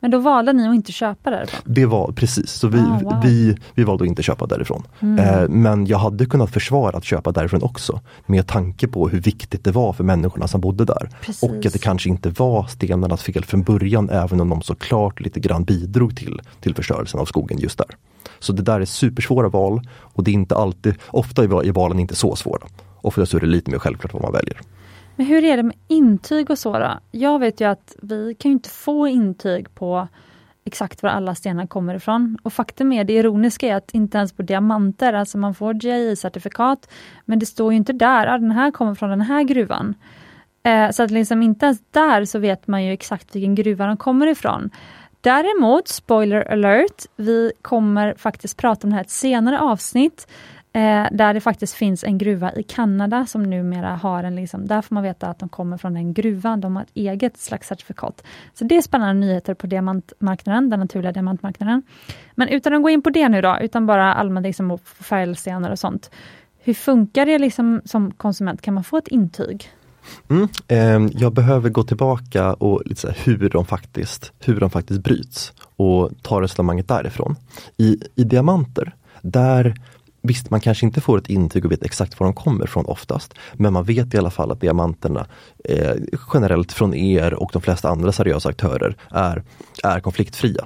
Men då valde ni att inte köpa därifrån? Det var precis, så vi, ah, wow. vi, vi valde att inte köpa därifrån. Mm. Eh, men jag hade kunnat försvara att köpa därifrån också. Med tanke på hur viktigt det var för människorna som bodde där. Precis. Och att det kanske inte var stenarnas fel från början även om de såklart lite grann bidrog till, till förstörelsen av skogen just där. Så det där är supersvåra val och det är inte alltid, ofta är valen inte så svåra. Ofta så är det lite mer självklart vad man väljer. Men hur är det med intyg och så då? Jag vet ju att vi kan inte få intyg på exakt var alla stenar kommer ifrån. Och faktum är, det ironiska är att inte ens på diamanter, alltså man får GI-certifikat, men det står ju inte där, att den här kommer från den här gruvan. Eh, så att liksom inte ens där så vet man ju exakt vilken gruva de kommer ifrån. Däremot, spoiler alert, vi kommer faktiskt prata om det här i ett senare avsnitt. Eh, där det faktiskt finns en gruva i Kanada som numera har en, liksom, där får man veta att de kommer från den gruvan, de har ett eget slags certifikat. Så det är spännande nyheter på diamantmarknaden, den naturliga diamantmarknaden. Men utan att gå in på det nu då, utan bara allmänt liksom färgstenar och sånt. Hur funkar det liksom som konsument? Kan man få ett intyg? Mm, eh, jag behöver gå tillbaka och lite så här, hur, de faktiskt, hur de faktiskt bryts och ta resonemanget därifrån. I, I diamanter, där Visst, man kanske inte får ett intyg och vet exakt var de kommer från oftast. Men man vet i alla fall att diamanterna eh, generellt från er och de flesta andra seriösa aktörer är, är konfliktfria.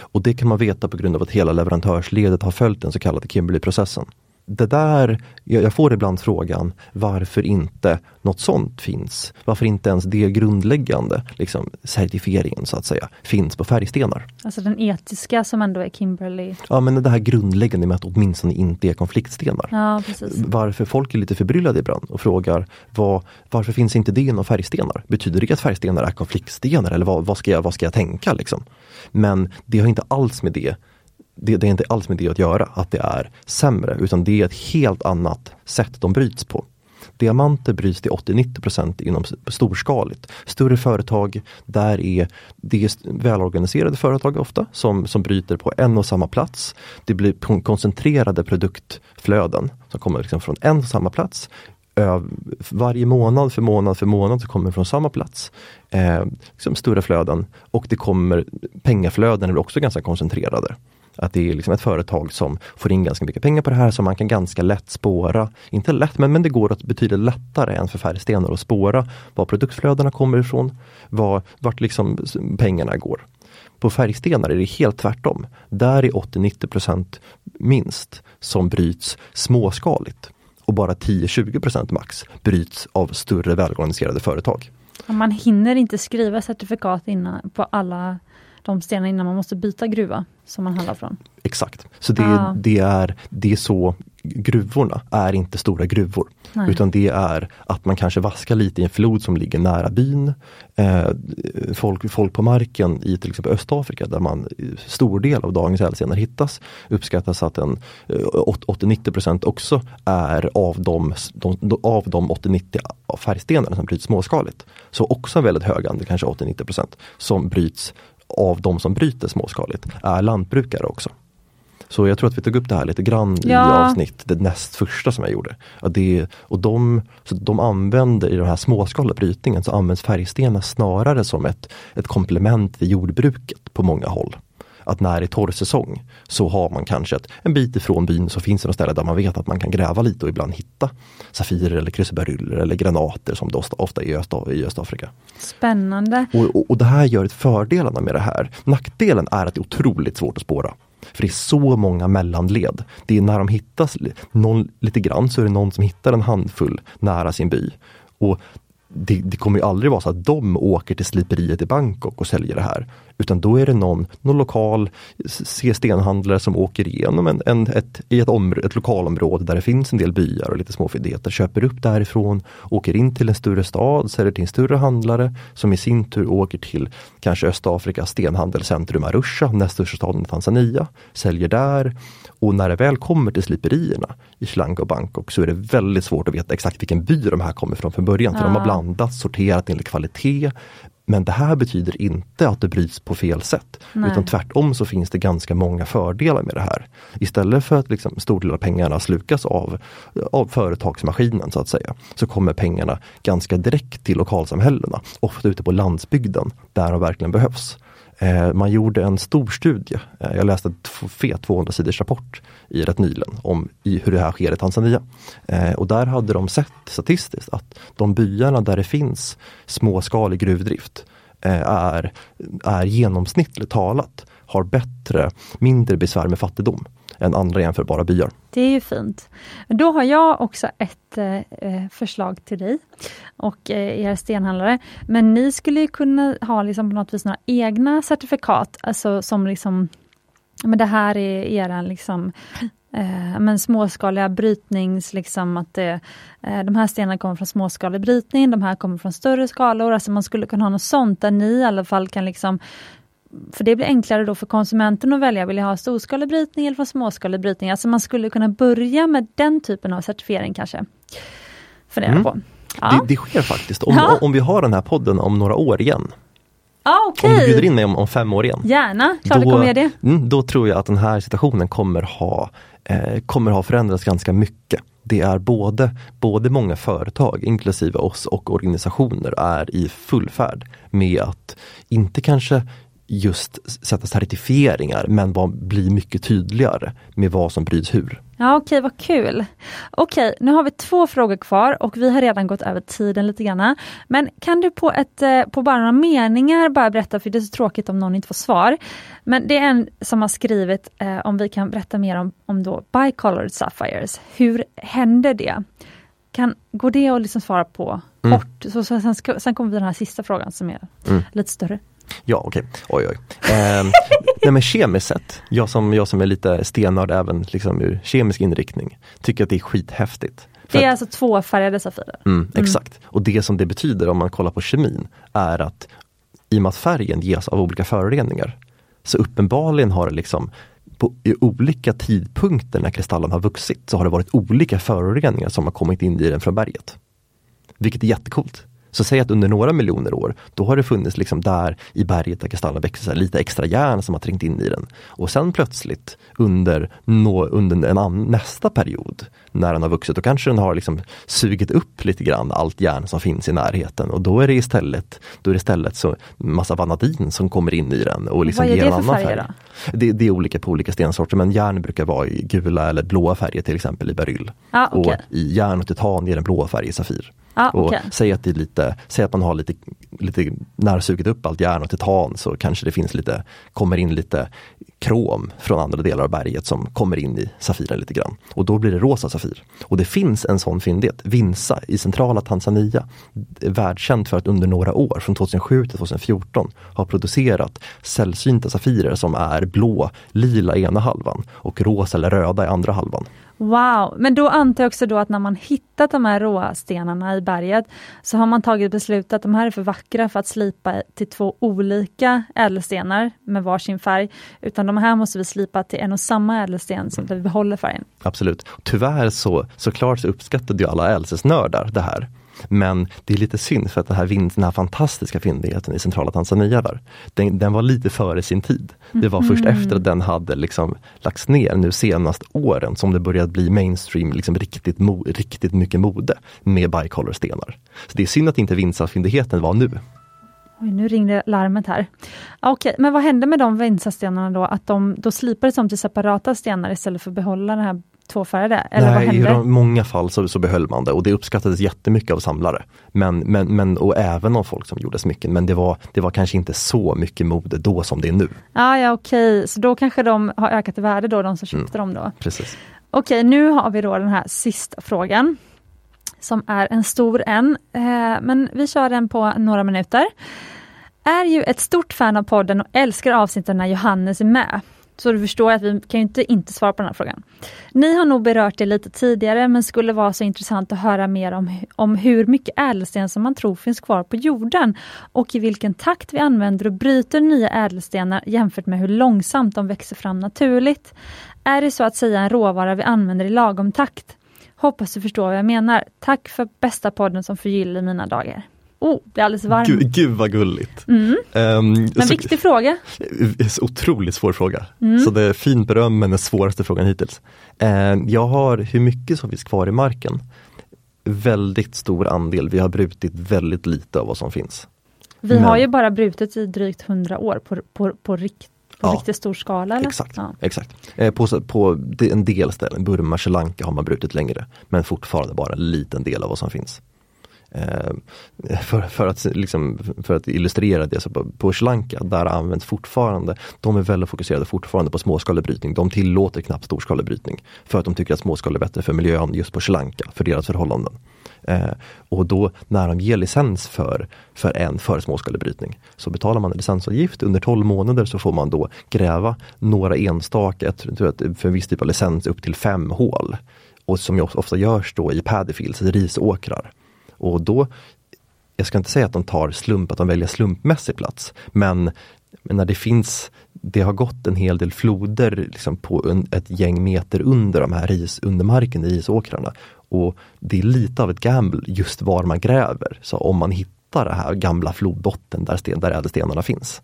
Och det kan man veta på grund av att hela leverantörsledet har följt den så kallade Kimberley-processen det där, jag får ibland frågan varför inte något sånt finns. Varför inte ens det grundläggande, liksom certifieringen så att säga, finns på färgstenar. Alltså den etiska som ändå är Kimberley? Ja men det här grundläggande med att åtminstone inte är konfliktstenar. Ja, precis. Varför folk är lite förbryllade ibland och frågar vad, varför finns inte det inom färgstenar? Betyder det att färgstenar är konfliktstenar eller vad, vad, ska, jag, vad ska jag tänka? Liksom? Men det har inte alls med det det, det, är inte alls med det att göra, att det är sämre, utan det är ett helt annat sätt de bryts på. Diamanter bryts till 80-90% inom storskaligt. Större företag, där är det är välorganiserade företag ofta som, som bryter på en och samma plats. Det blir koncentrerade produktflöden som kommer liksom från en och samma plats. Varje månad för månad för månad så kommer från samma plats. Eh, liksom stora flöden och det kommer pengaflöden är också ganska koncentrerade. Att det är liksom ett företag som får in ganska mycket pengar på det här som man kan ganska lätt spåra. Inte lätt, men, men det går att betydligt lättare än för färgstenar att spåra var produktflödena kommer ifrån, var, vart liksom pengarna går. På färgstenar är det helt tvärtom. Där är 80-90% minst som bryts småskaligt och bara 10-20% max bryts av större välorganiserade företag. Man hinner inte skriva certifikat innan på alla de stenarna innan man måste byta gruva som man handlar från. Exakt, så det, ah. det, är, det är så gruvorna är inte stora gruvor. Nej. Utan det är att man kanske vaskar lite i en flod som ligger nära byn. Eh, folk, folk på marken i till exempel Östafrika där man stor del av dagens ädelstenar hittas uppskattas att en eh, 80-90 också är av de, de, av de 80-90 färgstenarna som bryts småskaligt. Så också en väldigt hög andel, kanske 80-90 som bryts av de som bryter småskaligt är lantbrukare också. Så jag tror att vi tog upp det här lite grann ja. i avsnitt, det näst första som jag gjorde. Att det, och de, så de använder i den här småskaliga brytningen så används färgstenar snarare som ett, ett komplement till jordbruket på många håll att när det är torrsäsong så har man kanske ett, en bit ifrån byn så finns det något ställe där man vet att man kan gräva lite och ibland hitta safirer eller krusbäryller eller granater som det ofta är i, Öst, i Östafrika. Spännande! Och, och, och det här gör ett fördelarna med det här. Nackdelen är att det är otroligt svårt att spåra. För det är så många mellanled. Det är när de hittas någon, lite grann så är det någon som hittar en handfull nära sin by. Och det, det, kommer ju aldrig vara så att de åker till sliperiet i Bangkok och säljer det här. Utan då är det någon, någon lokal stenhandlare som åker igenom en, en, ett, i ett, område, ett lokalområde där det finns en del byar och lite småfyndigheter, köper upp därifrån, åker in till en större stad, säljer till en större handlare som i sin tur åker till kanske Östafrikas stenhandelscentrum Arusha, näst största staden i Tanzania, säljer där. Och när det väl kommer till sliperierna i Sri Lanka och Bangkok så är det väldigt svårt att veta exakt vilken by de här kommer från från början. För ja. de har blandats, sorterat enligt kvalitet, men det här betyder inte att det bryts på fel sätt. Nej. Utan tvärtom så finns det ganska många fördelar med det här. Istället för att liksom stor del av pengarna slukas av, av företagsmaskinen så att säga. Så kommer pengarna ganska direkt till lokalsamhällena. Ofta ute på landsbygden där de verkligen behövs. Eh, man gjorde en stor studie, eh, jag läste en fet 200 sidors rapport i rätt nyligen om hur det här sker i Tanzania. Eh, och där hade de sett statistiskt att de byarna där det finns småskalig gruvdrift eh, är, är genomsnittligt talat har bättre, mindre besvär med fattigdom än andra jämförbara byar. Det är ju fint. Då har jag också ett eh, eh förslag till dig och eh, er stenhandlare. Men ni skulle kunna ha liksom på något vis några egna certifikat, alltså som liksom men det här är era liksom eh, men småskaliga brytnings, liksom att det, de här stenarna kommer från småskalig brytning, de här kommer från större skalor. Alltså man skulle kunna ha något sånt där ni i alla fall kan liksom för det blir enklare då för konsumenten att välja, vill jag ha storskalig brytning eller småskalig brytning? Alltså man skulle kunna börja med den typen av certifiering kanske. Fundera mm. på. Ja. Det, det, sker faktiskt, om, ja. om vi har den här podden om några år igen. Ah, okay. Om du bjuder in mig om, om fem år igen. Gärna, klart då, kommer jag det. Mm, då tror jag att den här situationen kommer ha, eh, kommer ha förändrats ganska mycket. det är både, både många företag, inklusive oss och organisationer, är i full färd med att inte kanske just sätta certifieringar men bli mycket tydligare med vad som bryts hur. Ja okej, okay, vad kul. Okej, okay, nu har vi två frågor kvar och vi har redan gått över tiden lite grann. Men kan du på, ett, eh, på bara några meningar bara berätta, för det är så tråkigt om någon inte får svar. Men det är en som har skrivit eh, om vi kan berätta mer om, om då bicolored sapphires. Hur händer det? Kan, går det att liksom svara på mm. kort? Så, så, sen, sen kommer vi till den här sista frågan som är mm. lite större. Ja okej, okay. oj oj. Eh, nej men kemiskt sett, jag som, jag som är lite stenörd även liksom ur kemisk inriktning, tycker att det är skithäftigt. För det är att, alltså tvåfärgade Safirer? Mm, mm, exakt. Och det som det betyder om man kollar på kemin är att i och med att färgen ges av olika föroreningar så uppenbarligen har det liksom på, i olika tidpunkter när kristallen har vuxit så har det varit olika föroreningar som har kommit in i den från berget. Vilket är jättekult. Så säg att under några miljoner år, då har det funnits liksom där i berget där kristallen växer lite extra järn som har trängt in i den. Och sen plötsligt under, nå, under en nästa period när den har vuxit, då kanske den har liksom sugit upp lite grann allt järn som finns i närheten och då är det istället, då är det istället så massa vanadin som kommer in i den och liksom Vad är ger det en annan färg. Det, det, är olika på olika stensorter men järn brukar vara i gula eller blåa färger till exempel i beryll. Ah, okay. Och i järn och titan ger den blåa i Safir. Ah, okay. säg att det är lite, säg att man har lite, lite närsugit upp allt järn och titan så kanske det finns lite, kommer in lite krom från andra delar av berget som kommer in i Safiren lite grann. Och då blir det rosa Safir. Och det finns en sån fyndighet, Vinsa i centrala Tanzania. Världskänt för att under några år, från 2007 till 2014, har producerat sällsynta Safirer som är blå, lila i ena halvan och rosa eller röda i andra halvan. Wow, men då antar jag också då att när man hittat de här råa stenarna i berget så har man tagit beslut att de här är för vackra för att slipa till två olika ädelstenar med varsin färg. Utan de här måste vi slipa till en och samma ädelsten så att vi behåller färgen. Absolut. Tyvärr så såklart så uppskattade ju alla ädelstensnördar det här. Men det är lite synd för att den här, den här fantastiska fyndigheten i centrala Tanzania där, den, den var lite före sin tid. Det var först mm. efter att den hade liksom lagts ner nu senast åren som det började bli mainstream, liksom riktigt, mo, riktigt mycket mode med bicolor-stenar. Så det är synd att inte Vinsa-fyndigheten var nu. Oj, nu ringde larmet här. Okej, men vad hände med de Vinsa-stenarna då? Att de då slipades de till separata stenar istället för att behålla den här tvåfärgade? Eller Nej, vad hände? i många fall så, så behöll man det och det uppskattades jättemycket av samlare. Men, men, men, och även av folk som gjorde smycken, men det var, det var kanske inte så mycket mode då som det är nu. Ah, ja, okej, okay. så då kanske de har ökat i värde då, de som köpte mm, dem då? Precis. Okej, okay, nu har vi då den här sista frågan som är en stor en, eh, men vi kör den på några minuter. Är ju ett stort fan av podden och älskar avsnitten när Johannes är med. Så du förstår att vi kan ju inte inte svara på den här frågan. Ni har nog berört det lite tidigare men skulle vara så intressant att höra mer om, om hur mycket ädelsten som man tror finns kvar på jorden och i vilken takt vi använder och bryter nya ädelstenar jämfört med hur långsamt de växer fram naturligt. Är det så att säga en råvara vi använder i lagom takt? Hoppas du förstår vad jag menar. Tack för bästa podden som förgyller mina dagar. Oh, det är alldeles varmt. Gud, gud vad gulligt. Mm. Um, en så, viktig fråga. Otroligt svår fråga. Mm. Så det är fint beröm men den svåraste frågan hittills. Uh, jag har hur mycket som finns kvar i marken. Väldigt stor andel. Vi har brutit väldigt lite av vad som finns. Vi men, har ju bara brutit i drygt 100 år på, på, på rikt på ja, riktigt stor skala? Eller? Exakt. Ja. exakt. Eh, på, på en del ställen, Burma, Sri Lanka har man brutit längre. Men fortfarande bara en liten del av vad som finns. Eh, för, för, att, liksom, för att illustrera det, så på, på Sri Lanka, där används fortfarande, de är väldigt fokuserade fortfarande på småskalig brytning. De tillåter knappt storskalig brytning. För att de tycker att småskalig är bättre för miljön just på Sri Lanka, för deras förhållanden. Eh, och då när de ger licens för, för en för småskalig brytning så betalar man en licensavgift. Under 12 månader så får man då gräva några enstaka, för en viss typ av licens, upp till fem hål. Och som ofta görs då i paddyfields, risåkrar. Och då, jag ska inte säga att de tar slump, att de väljer slumpmässig plats, men, men när det finns det har gått en hel del floder liksom på en, ett gäng meter under de här is, under marken i isåkrarna. Och det är lite av ett gamble just var man gräver. Så om man hittar den här gamla flodbotten där, sten, där ädelstenarna finns.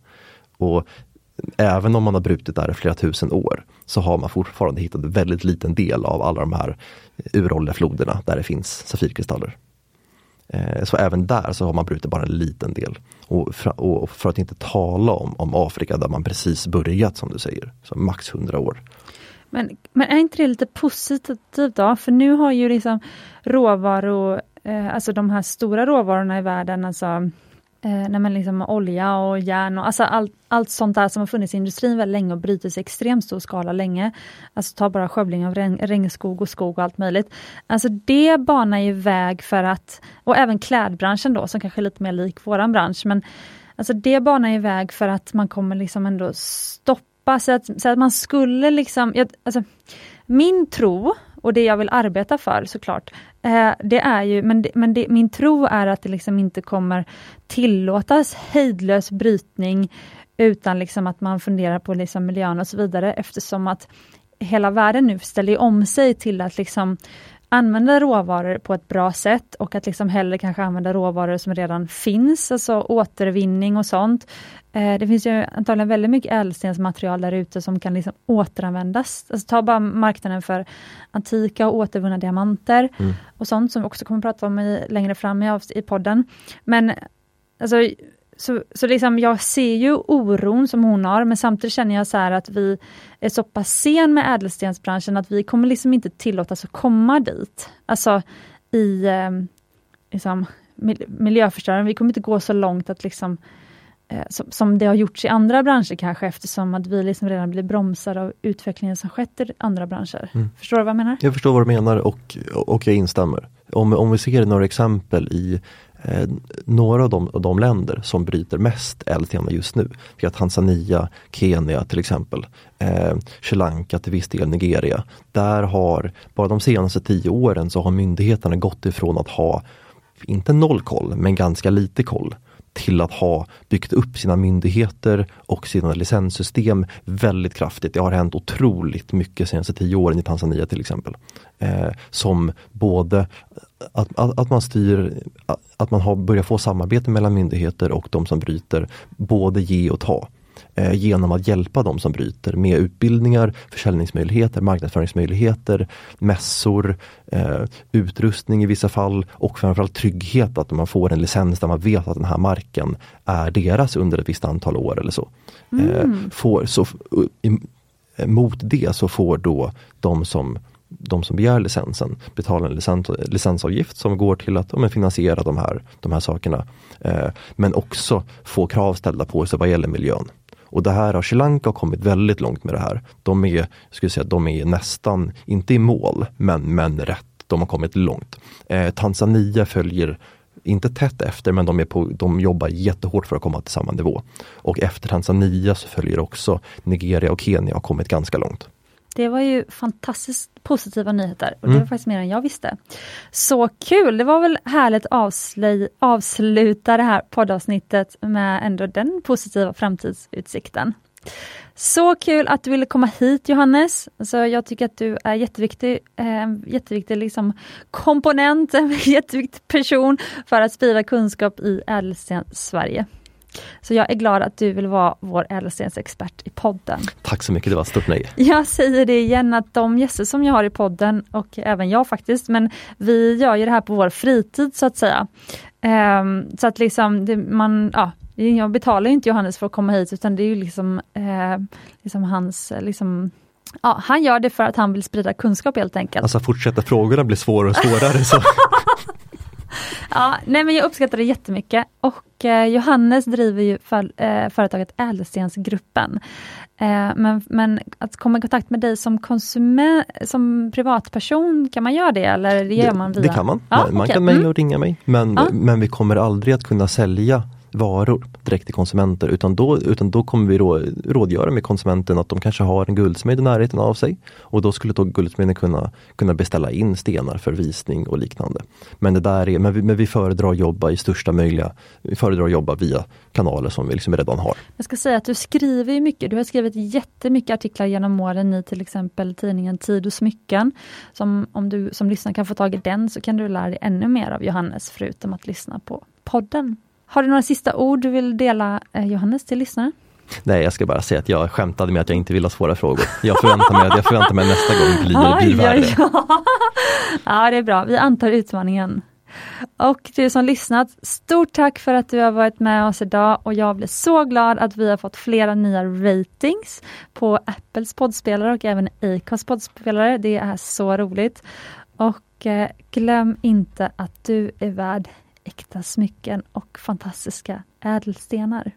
Och även om man har brutit där i flera tusen år så har man fortfarande hittat en väldigt liten del av alla de här eh, uråldriga floderna där det finns safirkristaller. Eh, så även där så har man brutit bara en liten del. Och för, och för att inte tala om, om Afrika där man precis börjat som du säger, så max 100 år. Men, men är inte det lite positivt då? För nu har ju liksom råvaror, eh, alltså de här stora råvarorna i världen, alltså Eh, nej men liksom olja och järn och alltså allt, allt sånt där som har funnits i industrin väldigt länge och brutits i extremt stor skala länge. Alltså ta bara skövling av regn, regnskog och skog och allt möjligt. Alltså det banar ju väg för att, och även klädbranschen då som kanske är lite mer lik våran bransch, men alltså det banar ju väg för att man kommer liksom ändå stoppa, så att, så att man skulle liksom, jag, alltså, min tro och det jag vill arbeta för såklart, eh, det är ju, men, det, men det, min tro är att det liksom inte kommer tillåtas hejdlös brytning utan liksom att man funderar på liksom miljön och så vidare eftersom att hela världen nu ställer om sig till att liksom använda råvaror på ett bra sätt och att liksom hellre kanske använda råvaror som redan finns, alltså återvinning och sånt. Eh, det finns ju antagligen väldigt mycket ädelstensmaterial där ute som kan liksom återanvändas. Alltså, ta bara marknaden för antika och återvunna diamanter mm. och sånt som vi också kommer att prata om i, längre fram i, i podden. Men alltså, så, så liksom jag ser ju oron som hon har, men samtidigt känner jag så att vi är så pass sen med ädelstensbranschen att vi kommer liksom inte tillåtas att komma dit. Alltså i eh, liksom, miljöförstöring. Vi kommer inte gå så långt att liksom eh, som, som, det har gjorts i andra branscher kanske eftersom att vi liksom redan blir bromsade av utvecklingen som skett i andra branscher. Mm. Förstår du vad jag menar? Jag förstår vad du menar och, och jag instämmer. Om, om vi ser några exempel i eh, några av de, av de länder som bryter mest LTMA just nu. Vi har Tanzania, Kenya till exempel, eh, Sri Lanka till viss del Nigeria. Där har, bara de senaste tio åren så har myndigheterna gått ifrån att ha, inte noll koll, men ganska lite koll till att ha byggt upp sina myndigheter och sina licenssystem väldigt kraftigt. Det har hänt otroligt mycket de senaste tio åren i Tanzania till exempel. Eh, som både att, att, att, man styr, att man har börjat få samarbete mellan myndigheter och de som bryter, både ge och ta eh, genom att hjälpa de som bryter med utbildningar, försäljningsmöjligheter, marknadsföringsmöjligheter, mässor, eh, utrustning i vissa fall och framförallt trygghet att man får en licens där man vet att den här marken är deras under ett visst antal år eller så. Eh, mm. får, så i, mot det så får då de som de som begär licensen betalar en licens, licensavgift som går till att ja, finansiera de här, de här sakerna. Eh, men också få krav ställda på sig vad gäller miljön. Och det här har Sri Lanka kommit väldigt långt med det här. De är, skulle säga, de är nästan, inte i mål, men, men rätt. De har kommit långt. Eh, Tanzania följer inte tätt efter, men de, är på, de jobbar jättehårt för att komma till samma nivå. Och efter Tanzania så följer också Nigeria och Kenya har kommit ganska långt. Det var ju fantastiskt positiva nyheter och det mm. var faktiskt mer än jag visste. Så kul! Det var väl härligt att avsluta det här poddavsnittet med ändå den positiva framtidsutsikten. Så kul att du ville komma hit Johannes. Alltså, jag tycker att du är jätteviktig, eh, jätteviktig liksom komponent, en jätteviktig person för att sprida kunskap i ädelsten Sverige. Så jag är glad att du vill vara vår ädelstensexpert i podden. Tack så mycket, det var ett stort nöje. Jag säger det igen att de gäster som jag har i podden och även jag faktiskt, men vi gör ju det här på vår fritid så att säga. Um, så att liksom, det, man, ja, jag betalar inte Johannes för att komma hit utan det är ju liksom, eh, liksom hans liksom, Ja, han gör det för att han vill sprida kunskap helt enkelt. Alltså fortsätta frågorna blir svårare och svårare. Så. ja, nej men jag uppskattar det jättemycket och eh, Johannes driver ju för, eh, företaget Ädelstensgruppen. Eh, men, men att komma i kontakt med dig som konsument, som privatperson, kan man göra det eller det gör man via? Det kan man. Ja, man okay. kan mejla och ringa mig men, ja. men vi kommer aldrig att kunna sälja varor direkt till konsumenter utan då, utan då kommer vi rå, rådgöra med konsumenten att de kanske har en guldsmed i närheten av sig och då skulle då guldsmeden kunna, kunna beställa in stenar för visning och liknande. Men det där är, men vi, men vi föredrar jobba i största möjliga, vi föredrar jobba via kanaler som vi liksom redan har. Jag ska säga att du skriver mycket, du har skrivit jättemycket artiklar genom åren i till exempel tidningen Tid och smycken. Som, om du som lyssnar kan få tag i den så kan du lära dig ännu mer av Johannes förutom att lyssna på podden. Har du några sista ord du vill dela eh, Johannes till lyssnarna? Nej, jag ska bara säga att jag skämtade med att jag inte vill ha svåra frågor. Jag förväntar mig, jag förväntar mig nästa gång blir, blir värre. Ja. ja, det är bra. Vi antar utmaningen. Och du som lyssnat, stort tack för att du har varit med oss idag och jag blir så glad att vi har fått flera nya ratings på Apples poddspelare och även Acasts poddspelare. Det är så roligt. Och eh, glöm inte att du är värd äkta smycken och fantastiska ädelstenar.